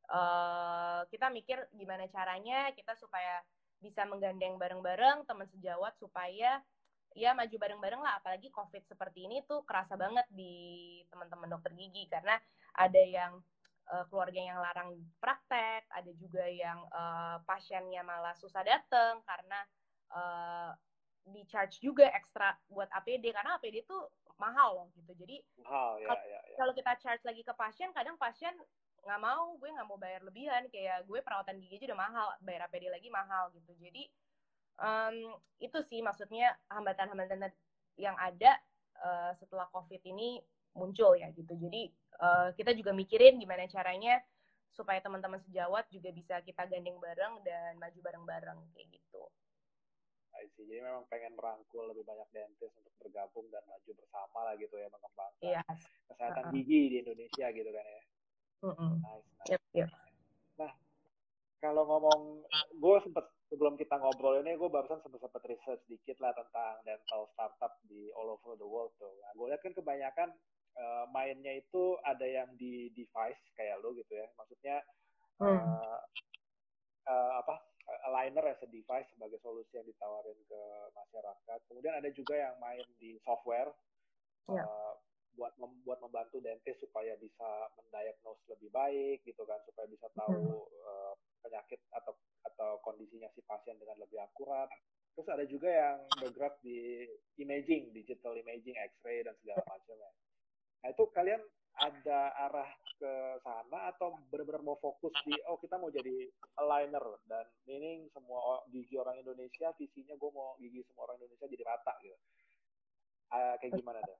S1: uh, kita mikir gimana caranya kita supaya bisa menggandeng bareng-bareng teman sejawat supaya ya maju bareng-bareng lah. Apalagi covid seperti ini tuh kerasa banget di teman-teman dokter gigi karena ada yang uh, keluarga yang larang praktek ada juga yang uh, pasiennya malah susah datang karena uh, di charge juga ekstra buat APD karena APD tuh mahal loh gitu jadi
S2: mahal, ya, ya, ya.
S1: kalau kita charge lagi ke pasien kadang pasien nggak mau gue nggak mau bayar lebihan kayak gue perawatan gigi aja udah mahal bayar APD lagi mahal gitu jadi um, itu sih maksudnya hambatan-hambatan yang ada uh, setelah COVID ini muncul ya gitu. Jadi uh, kita juga mikirin gimana caranya supaya teman-teman sejawat juga bisa kita gandeng bareng dan maju bareng-bareng kayak gitu.
S2: Jadi memang pengen merangkul lebih banyak dentist untuk bergabung dan maju bersama lah gitu ya mengembangkan
S1: yes.
S2: kesehatan uh -uh. gigi di Indonesia gitu kan ya.
S1: Uh -uh. Nice,
S2: nice. Yep, yep. Nah, kalau ngomong, gue sempet sebelum kita ngobrol ini gue barusan sempat sempat research sedikit lah tentang dental startup di all over the world tuh. Nah, gue lihat kan kebanyakan uh, mainnya itu ada yang di device kayak lo gitu ya. Maksudnya hmm. uh, uh, apa aligner as a device sebagai solusi yang ditawarin ke masyarakat. Kemudian ada juga yang main di software. Yeah. Uh, buat mem buat membantu dentist supaya bisa mendiagnose lebih baik gitu kan supaya bisa tahu hmm. uh, penyakit atau atau kondisinya si pasien dengan lebih akurat. Terus ada juga yang bergerak di imaging, digital imaging, X-ray dan segala macamnya. Nah itu kalian ada arah ke sana atau benar-benar mau fokus di oh kita mau jadi aligner dan meaning semua gigi orang Indonesia visinya gue mau gigi semua orang Indonesia jadi rata gitu. Uh, kayak gimana deh?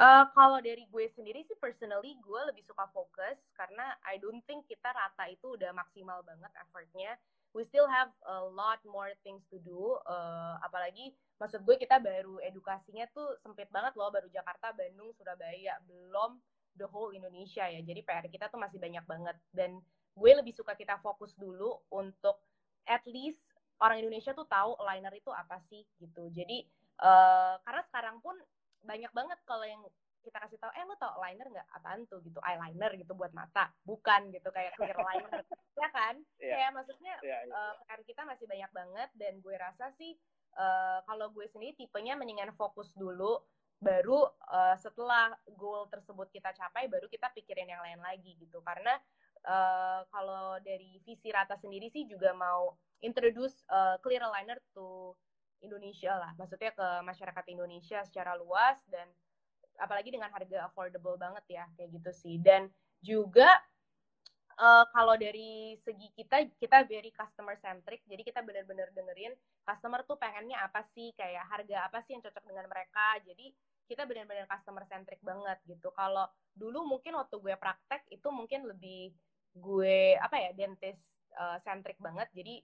S1: Uh, kalau dari gue sendiri sih personally gue lebih suka fokus karena I don't think kita rata itu udah maksimal banget effortnya. We still have a lot more things to do. Uh, apalagi maksud gue kita baru edukasinya tuh sempit banget loh, baru Jakarta, Bandung, Surabaya, belum the whole Indonesia ya. Jadi PR kita tuh masih banyak banget. Dan gue lebih suka kita fokus dulu untuk at least orang Indonesia tuh tahu liner itu apa sih gitu. Jadi uh, karena sekarang pun banyak banget kalau yang kita kasih tahu eh lo tau liner nggak? Apaan tuh? Gitu eyeliner gitu buat mata. Bukan gitu kayak clear liner. Ya kan? Yeah. kayak maksudnya yeah, yeah. Uh, PR kita masih banyak banget dan gue rasa sih uh, kalau gue sendiri tipenya mendingan fokus dulu baru uh, setelah goal tersebut kita capai baru kita pikirin yang lain lagi gitu. Karena uh, kalau dari visi rata sendiri sih juga mau introduce uh, clear aligner to Indonesia lah, maksudnya ke masyarakat Indonesia secara luas dan apalagi dengan harga affordable banget ya kayak gitu sih. Dan juga uh, kalau dari segi kita kita very customer centric, jadi kita benar-benar dengerin customer tuh pengennya apa sih, kayak harga apa sih yang cocok dengan mereka. Jadi kita benar-benar customer centric banget gitu. Kalau dulu mungkin waktu gue praktek itu mungkin lebih gue apa ya dentist uh, centric banget. Jadi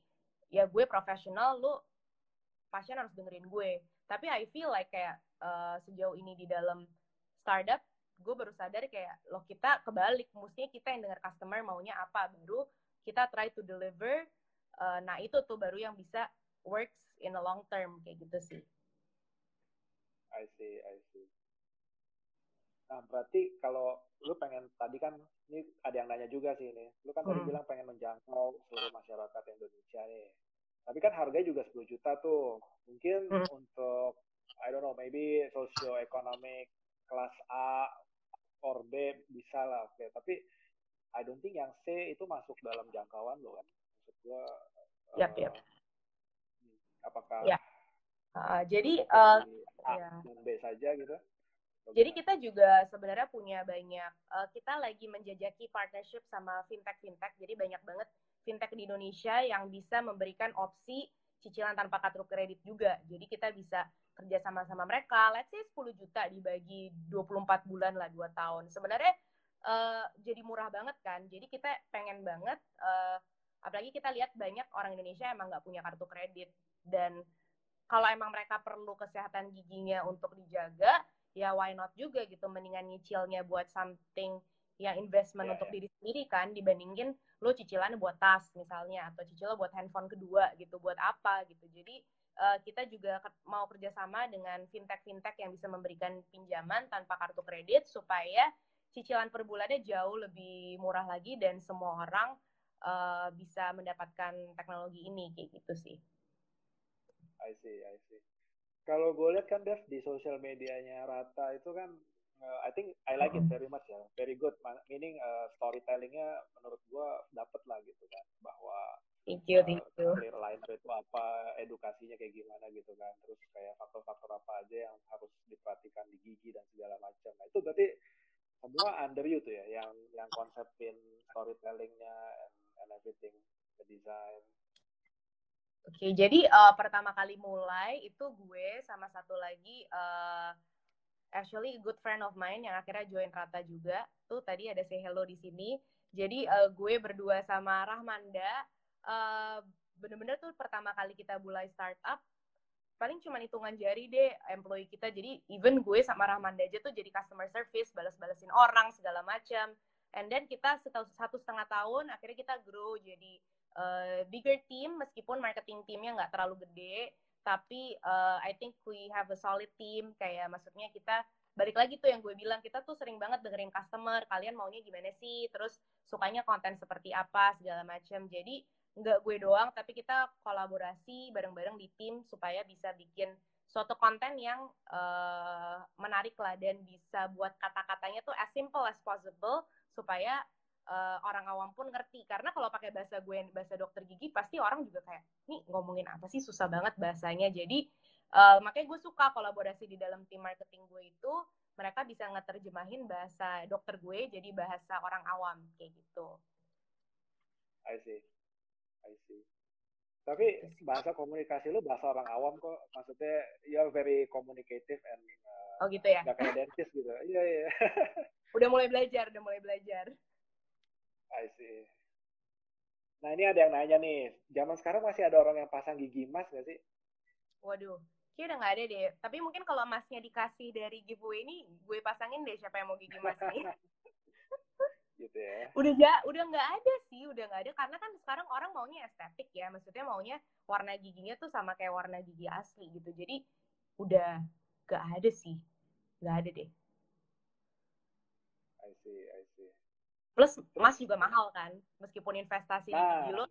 S1: ya gue profesional, lu pasien harus dengerin gue tapi I feel like kayak uh, sejauh ini di dalam startup gue baru sadar kayak loh kita kebalik mestinya kita yang dengar customer maunya apa baru kita try to deliver uh, nah itu tuh baru yang bisa works in the long term kayak gitu sih
S2: I see I see nah berarti kalau lu pengen tadi kan ini ada yang nanya juga sih ini lu kan hmm. tadi bilang pengen menjangkau seluruh masyarakat Indonesia nih tapi kan harganya juga 10 juta tuh. Mungkin hmm. untuk I don't know, maybe socio-economic kelas A or B bisa lah, oke. Okay. Tapi I don't think yang C itu masuk dalam jangkauan lo kan. Maksud gua
S1: yep, uh, yep.
S2: apakah
S1: yeah. Uh, jadi uh,
S2: A ya. B saja gitu.
S1: Jadi kita juga sebenarnya punya banyak, uh, kita lagi menjajaki partnership sama fintech-fintech, jadi banyak banget fintech di Indonesia yang bisa memberikan opsi cicilan tanpa kartu kredit juga. Jadi kita bisa kerja sama-sama mereka, let's say 10 juta dibagi 24 bulan lah, 2 tahun. Sebenarnya uh, jadi murah banget kan, jadi kita pengen banget, uh, apalagi kita lihat banyak orang Indonesia emang nggak punya kartu kredit, dan kalau emang mereka perlu kesehatan giginya untuk dijaga, ya why not juga gitu? Mendingan nyicilnya buat something yang investment yeah, untuk yeah. diri sendiri kan? Dibandingin lo cicilan buat tas misalnya atau cicilan buat handphone kedua gitu buat apa gitu? Jadi uh, kita juga mau kerjasama dengan fintech fintech yang bisa memberikan pinjaman tanpa kartu kredit supaya cicilan per bulannya jauh lebih murah lagi dan semua orang uh, bisa mendapatkan teknologi ini kayak gitu sih.
S2: I see, I see. Kalau gue lihat kan Dev di sosial medianya Rata itu kan uh, I think I like it very much ya, very good. Meaning uh, storytellingnya menurut gue dapet lah gitu kan, bahwa
S1: thank you, thank you.
S2: Clear line itu apa, edukasinya kayak gimana gitu kan, terus kayak faktor-faktor apa aja yang harus diperhatikan di gigi dan segala macam. Nah itu berarti semua under you tuh ya, yang yang konsepin storytellingnya and, and everything, the design.
S1: Oke, jadi uh, pertama kali mulai itu gue sama satu lagi uh, actually good friend of mine yang akhirnya join Rata juga. Tuh tadi ada say hello di sini. Jadi uh, gue berdua sama Rahmanda uh, bener-bener tuh pertama kali kita mulai startup paling cuma hitungan jari deh employee kita. Jadi even gue sama Rahmanda aja tuh jadi customer service, balas-balasin orang segala macam. And then kita satu setengah tahun akhirnya kita grow jadi uh, bigger team meskipun marketing teamnya nggak terlalu gede tapi uh, I think we have a solid team kayak maksudnya kita balik lagi tuh yang gue bilang kita tuh sering banget dengerin customer kalian maunya gimana sih terus sukanya konten seperti apa segala macam jadi nggak gue doang tapi kita kolaborasi bareng-bareng di tim supaya bisa bikin suatu konten yang uh, menarik lah dan bisa buat kata-katanya tuh as simple as possible supaya uh, orang awam pun ngerti. Karena kalau pakai bahasa gue bahasa dokter gigi pasti orang juga kayak nih ngomongin apa sih? Susah banget bahasanya. Jadi uh, makanya gue suka kolaborasi di dalam tim marketing gue itu mereka bisa ngeterjemahin bahasa dokter gue jadi bahasa orang awam kayak gitu.
S2: I see, I see. Tapi bahasa komunikasi lu bahasa orang awam kok, maksudnya you're very communicative and
S1: uh, oh gitu ya?
S2: Gak kayak dentist gitu. Iya yeah, iya. Yeah.
S1: udah mulai belajar, udah mulai belajar.
S2: I see. Nah ini ada yang nanya nih, zaman sekarang masih ada orang yang pasang gigi emas gak sih?
S1: Waduh, kayaknya udah nggak ada deh. Tapi mungkin kalau emasnya dikasih dari giveaway ini, gue pasangin deh siapa yang mau gigi emas nih.
S2: gitu ya.
S1: Udah ja, udah nggak ada sih, udah nggak ada karena kan sekarang orang maunya estetik ya, maksudnya maunya warna giginya tuh sama kayak warna gigi asli gitu. Jadi udah nggak ada sih, nggak ada deh.
S2: I see, I see.
S1: Plus emas juga mahal kan, meskipun investasi nah, di lo.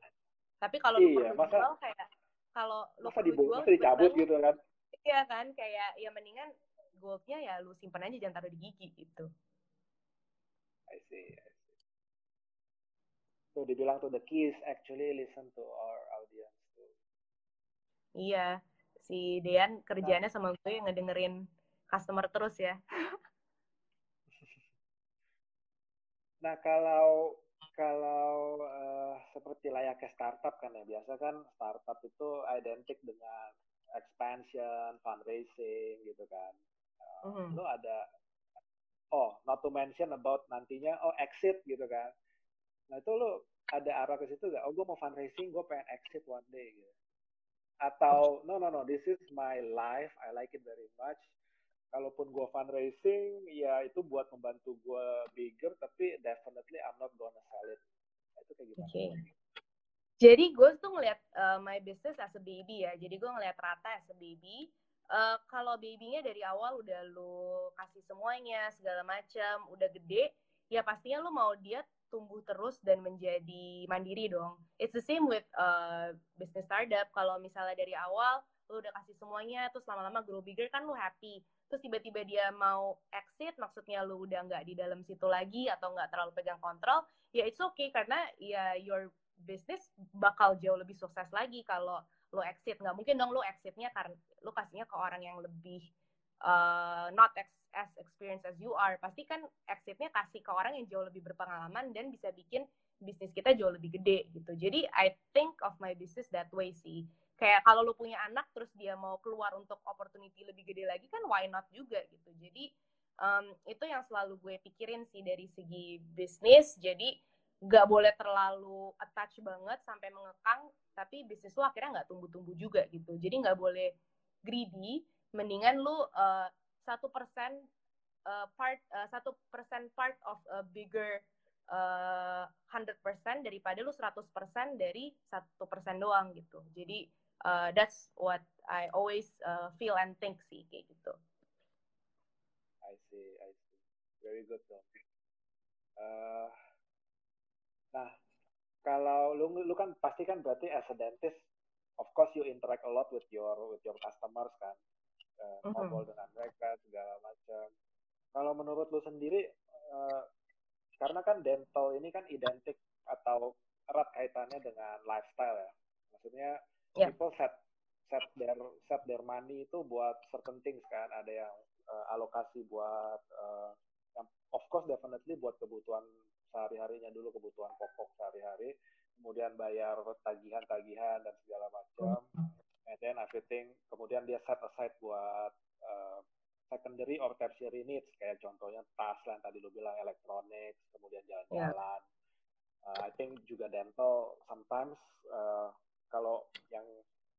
S1: Tapi kalau
S2: iya,
S1: lu perlu jual kayak kalau
S2: lu perlu jual dicabut gitu kan.
S1: Iya kan, kayak ya mendingan goldnya ya lu simpan aja jangan taruh di gigi gitu.
S2: I see, I see. So dibilang tuh the keys actually listen to our audience.
S1: Iya, si Dean kerjanya nah. sama gue ngedengerin customer terus ya.
S2: Nah kalau kalau uh, seperti layaknya startup kan ya biasa kan startup itu identik dengan expansion, fundraising gitu kan. Uh, mm-hmm. Lo ada oh not to mention about nantinya oh exit gitu kan. Nah itu lo ada arah ke situ gak? Oh gue mau fundraising, gue pengen exit one day gitu. Atau no no no, this is my life, I like it very much kalaupun gue fundraising ya itu buat membantu gue bigger tapi definitely I'm not gonna sell it nah, itu kayak gimana okay.
S1: jadi gue tuh ngeliat uh, my business as a baby ya jadi gue ngeliat rata as a baby uh, kalau babynya dari awal udah lu kasih semuanya segala macam udah gede ya pastinya lu mau dia tumbuh terus dan menjadi mandiri dong. It's the same with uh, business startup. Kalau misalnya dari awal lu udah kasih semuanya, terus lama-lama grow bigger kan lu happy terus tiba-tiba dia mau exit maksudnya lu udah nggak di dalam situ lagi atau nggak terlalu pegang kontrol ya it's okay karena ya your business bakal jauh lebih sukses lagi kalau lo exit nggak mungkin dong lo exitnya karena lo kasihnya ke orang yang lebih uh, not ex as experienced as you are pasti kan exitnya kasih ke orang yang jauh lebih berpengalaman dan bisa bikin bisnis kita jauh lebih gede gitu. Jadi I think of my business that way sih. Kayak kalau lo punya anak terus dia mau keluar untuk opportunity lebih gede lagi kan why not juga gitu. Jadi um, itu yang selalu gue pikirin sih dari segi bisnis. Jadi nggak boleh terlalu attach banget sampai mengekang tapi bisnis lo akhirnya nggak tumbuh-tumbuh juga gitu. Jadi nggak boleh greedy. Mendingan lu uh, satu persen uh, part uh, satu persen part of a bigger hundred uh, percent daripada lu 100% dari satu persen doang gitu. Jadi uh, that's what I always uh, feel and think sih kayak gitu.
S2: I see I see. Very good dong. Uh, nah kalau lu lu kan pasti kan berarti as a dentist of course you interact a lot with your with your customers kan uh, ngobrol mm-hmm. dengan mereka segala macam. Kalau menurut lu sendiri, uh, karena kan dental ini kan identik atau erat kaitannya dengan lifestyle ya. Maksudnya yeah. people set set their set their money itu buat certain things kan. Ada yang uh, alokasi buat uh, yang of course definitely buat kebutuhan sehari-harinya dulu kebutuhan pokok sehari-hari, kemudian bayar tagihan-tagihan dan segala macam. And then everything. Kemudian dia set aside buat uh, secondary or tertiary needs. Kayak contohnya tas lah tadi lu bilang elektronik kemudian jalan-jalan. Yeah. uh, I think juga dental sometimes uh, kalau yang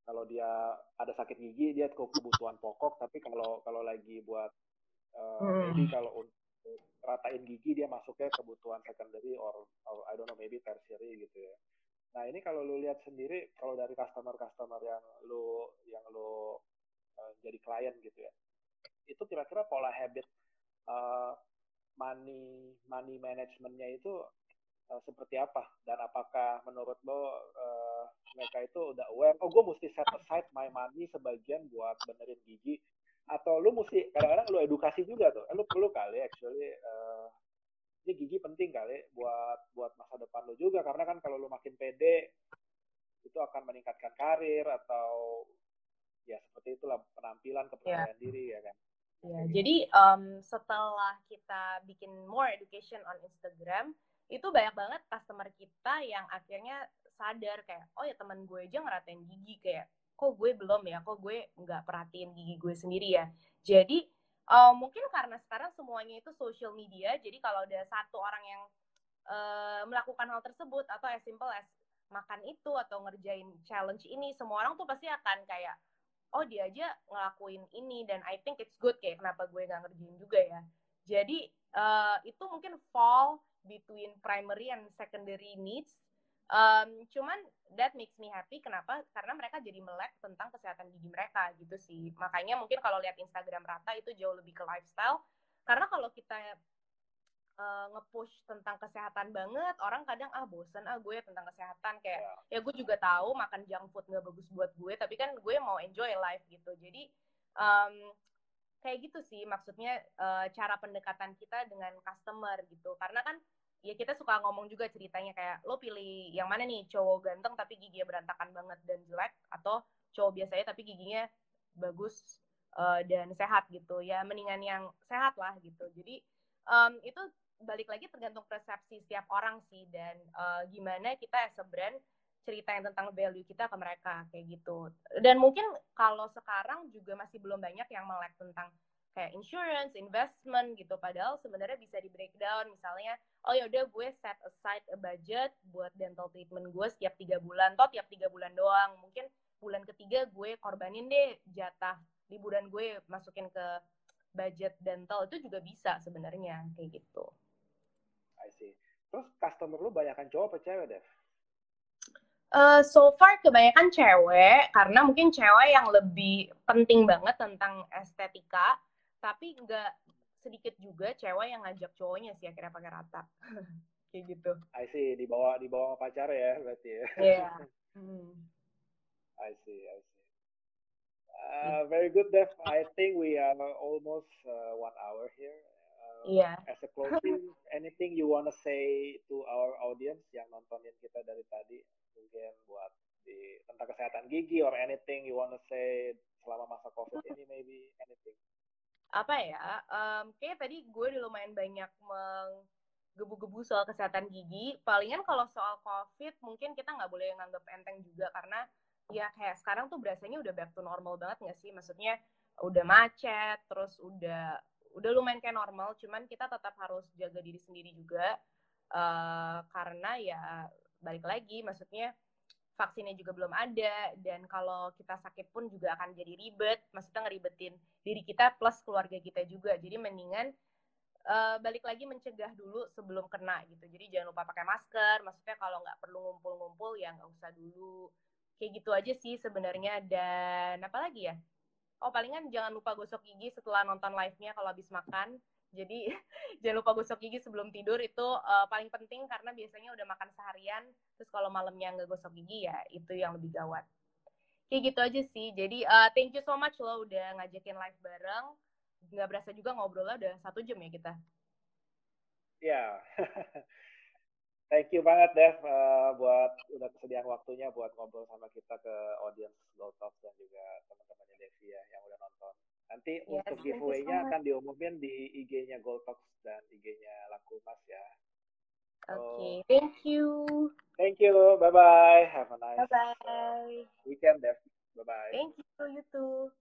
S2: kalau dia ada sakit gigi dia kebutuhan pokok. Tapi kalau kalau lagi buat uh, hmm. maybe kalau untuk ratain gigi dia masuknya kebutuhan secondary or, or I don't know maybe tertiary gitu ya Nah ini kalau lu lihat sendiri, kalau dari customer-customer yang lu yang lu uh, jadi klien gitu ya, itu kira-kira pola habit uh, money money managementnya itu uh, seperti apa? Dan apakah menurut lo uh, mereka itu udah aware? Oh gue mesti set aside my money sebagian buat benerin gigi atau lu mesti kadang-kadang lu edukasi juga tuh, lu perlu kali actually uh, ini gigi penting kali buat buat masa depan lo juga karena kan kalau lo makin pede itu akan meningkatkan karir atau ya seperti itulah penampilan kepercayaan yeah. diri ya kan.
S1: Ya, jadi um, setelah kita bikin more education on Instagram, itu banyak banget customer kita yang akhirnya sadar kayak, oh ya teman gue aja ngeratain gigi kayak, kok gue belum ya, kok gue nggak perhatiin gigi gue sendiri ya. Jadi uh, mungkin karena sekarang semuanya itu social media jadi kalau ada satu orang yang uh, melakukan hal tersebut atau as simple as makan itu atau ngerjain challenge ini semua orang tuh pasti akan kayak oh dia aja ngelakuin ini dan I think it's good kayak kenapa gue nggak ngerjain juga ya. Jadi uh, itu mungkin fall between primary and secondary needs Um, cuman that makes me happy. Kenapa? Karena mereka jadi melek tentang kesehatan gigi mereka gitu sih. Makanya mungkin kalau lihat Instagram Rata itu jauh lebih ke lifestyle. Karena kalau kita uh, nge-push tentang kesehatan banget, orang kadang ah bosen ah gue tentang kesehatan kayak yeah. ya gue juga tahu makan junk food nggak bagus buat gue, tapi kan gue mau enjoy life gitu. Jadi um, kayak gitu sih maksudnya uh, cara pendekatan kita dengan customer gitu. Karena kan ya kita suka ngomong juga ceritanya kayak lo pilih yang mana nih cowok ganteng tapi giginya berantakan banget dan jelek atau cowok biasanya tapi giginya bagus uh, dan sehat gitu. Ya mendingan yang sehat lah gitu. Jadi um, itu balik lagi tergantung persepsi setiap orang sih dan uh, gimana kita as a brand ceritain tentang value kita ke mereka kayak gitu. Dan mungkin kalau sekarang juga masih belum banyak yang melek tentang kayak insurance, investment gitu. Padahal sebenarnya bisa di breakdown misalnya, oh ya udah gue set aside a budget buat dental treatment gue setiap tiga bulan, toh tiap tiga bulan doang. Mungkin bulan ketiga gue korbanin deh jatah liburan gue masukin ke budget dental itu juga bisa sebenarnya kayak gitu.
S2: I see. Terus customer lu banyakkan cowok apa cewek deh?
S1: Uh, so far kebanyakan cewek karena mungkin cewek yang lebih penting banget tentang estetika tapi nggak sedikit juga cewek yang ngajak cowoknya sih akhirnya pakai rata. Kayak gitu.
S2: I see dibawa dibawa pacar ya berarti ya.
S1: Yeah. hmm.
S2: I see I see. Uh, very good Dev. I think we are almost uh, one hour here. Uh,
S1: yeah.
S2: as a closing anything you wanna say to our audience yang nontonin kita dari tadi? Mungkin buat di tentang kesehatan gigi or anything you wanna say selama masa covid ini maybe? Anything
S1: apa ya um, kayak tadi gue udah lumayan banyak menggebu-gebu soal kesehatan gigi. Palingan kalau soal covid mungkin kita nggak boleh nganggap enteng juga karena ya kayak sekarang tuh berasanya udah back to normal banget nggak sih? Maksudnya udah macet terus udah udah lumayan kayak normal cuman kita tetap harus jaga diri sendiri juga uh, karena ya balik lagi maksudnya vaksinnya juga belum ada dan kalau kita sakit pun juga akan jadi ribet maksudnya ngeribetin diri kita plus keluarga kita juga. Jadi mendingan uh, balik lagi mencegah dulu sebelum kena gitu. Jadi jangan lupa pakai masker maksudnya kalau nggak perlu ngumpul-ngumpul ya nggak usah dulu. Kayak gitu aja sih sebenarnya dan apa lagi ya? Oh palingan jangan lupa gosok gigi setelah nonton live-nya kalau habis makan jadi jangan lupa gosok gigi sebelum tidur itu uh, paling penting karena biasanya udah makan seharian, terus kalau malamnya nggak gosok gigi ya itu yang lebih gawat. Kayak gitu aja sih. Jadi uh, thank you so much lo udah ngajakin live bareng. Nggak berasa juga ngobrolnya udah satu jam ya kita.
S2: Ya. Yeah. thank you banget Dev uh, buat udah kesediaan waktunya buat ngobrol sama kita ke audience Gold Talks dan juga teman-temannya Devi ya yang udah nonton. Nanti yes, untuk giveaway-nya akan diumumin di IG-nya Gold Talks dan IG-nya Laku Mas ya.
S1: Oke, okay. thank you.
S2: Thank you. Bye bye. Have a nice
S1: bye -bye.
S2: weekend, Dev. Bye bye.
S1: Thank you. You too.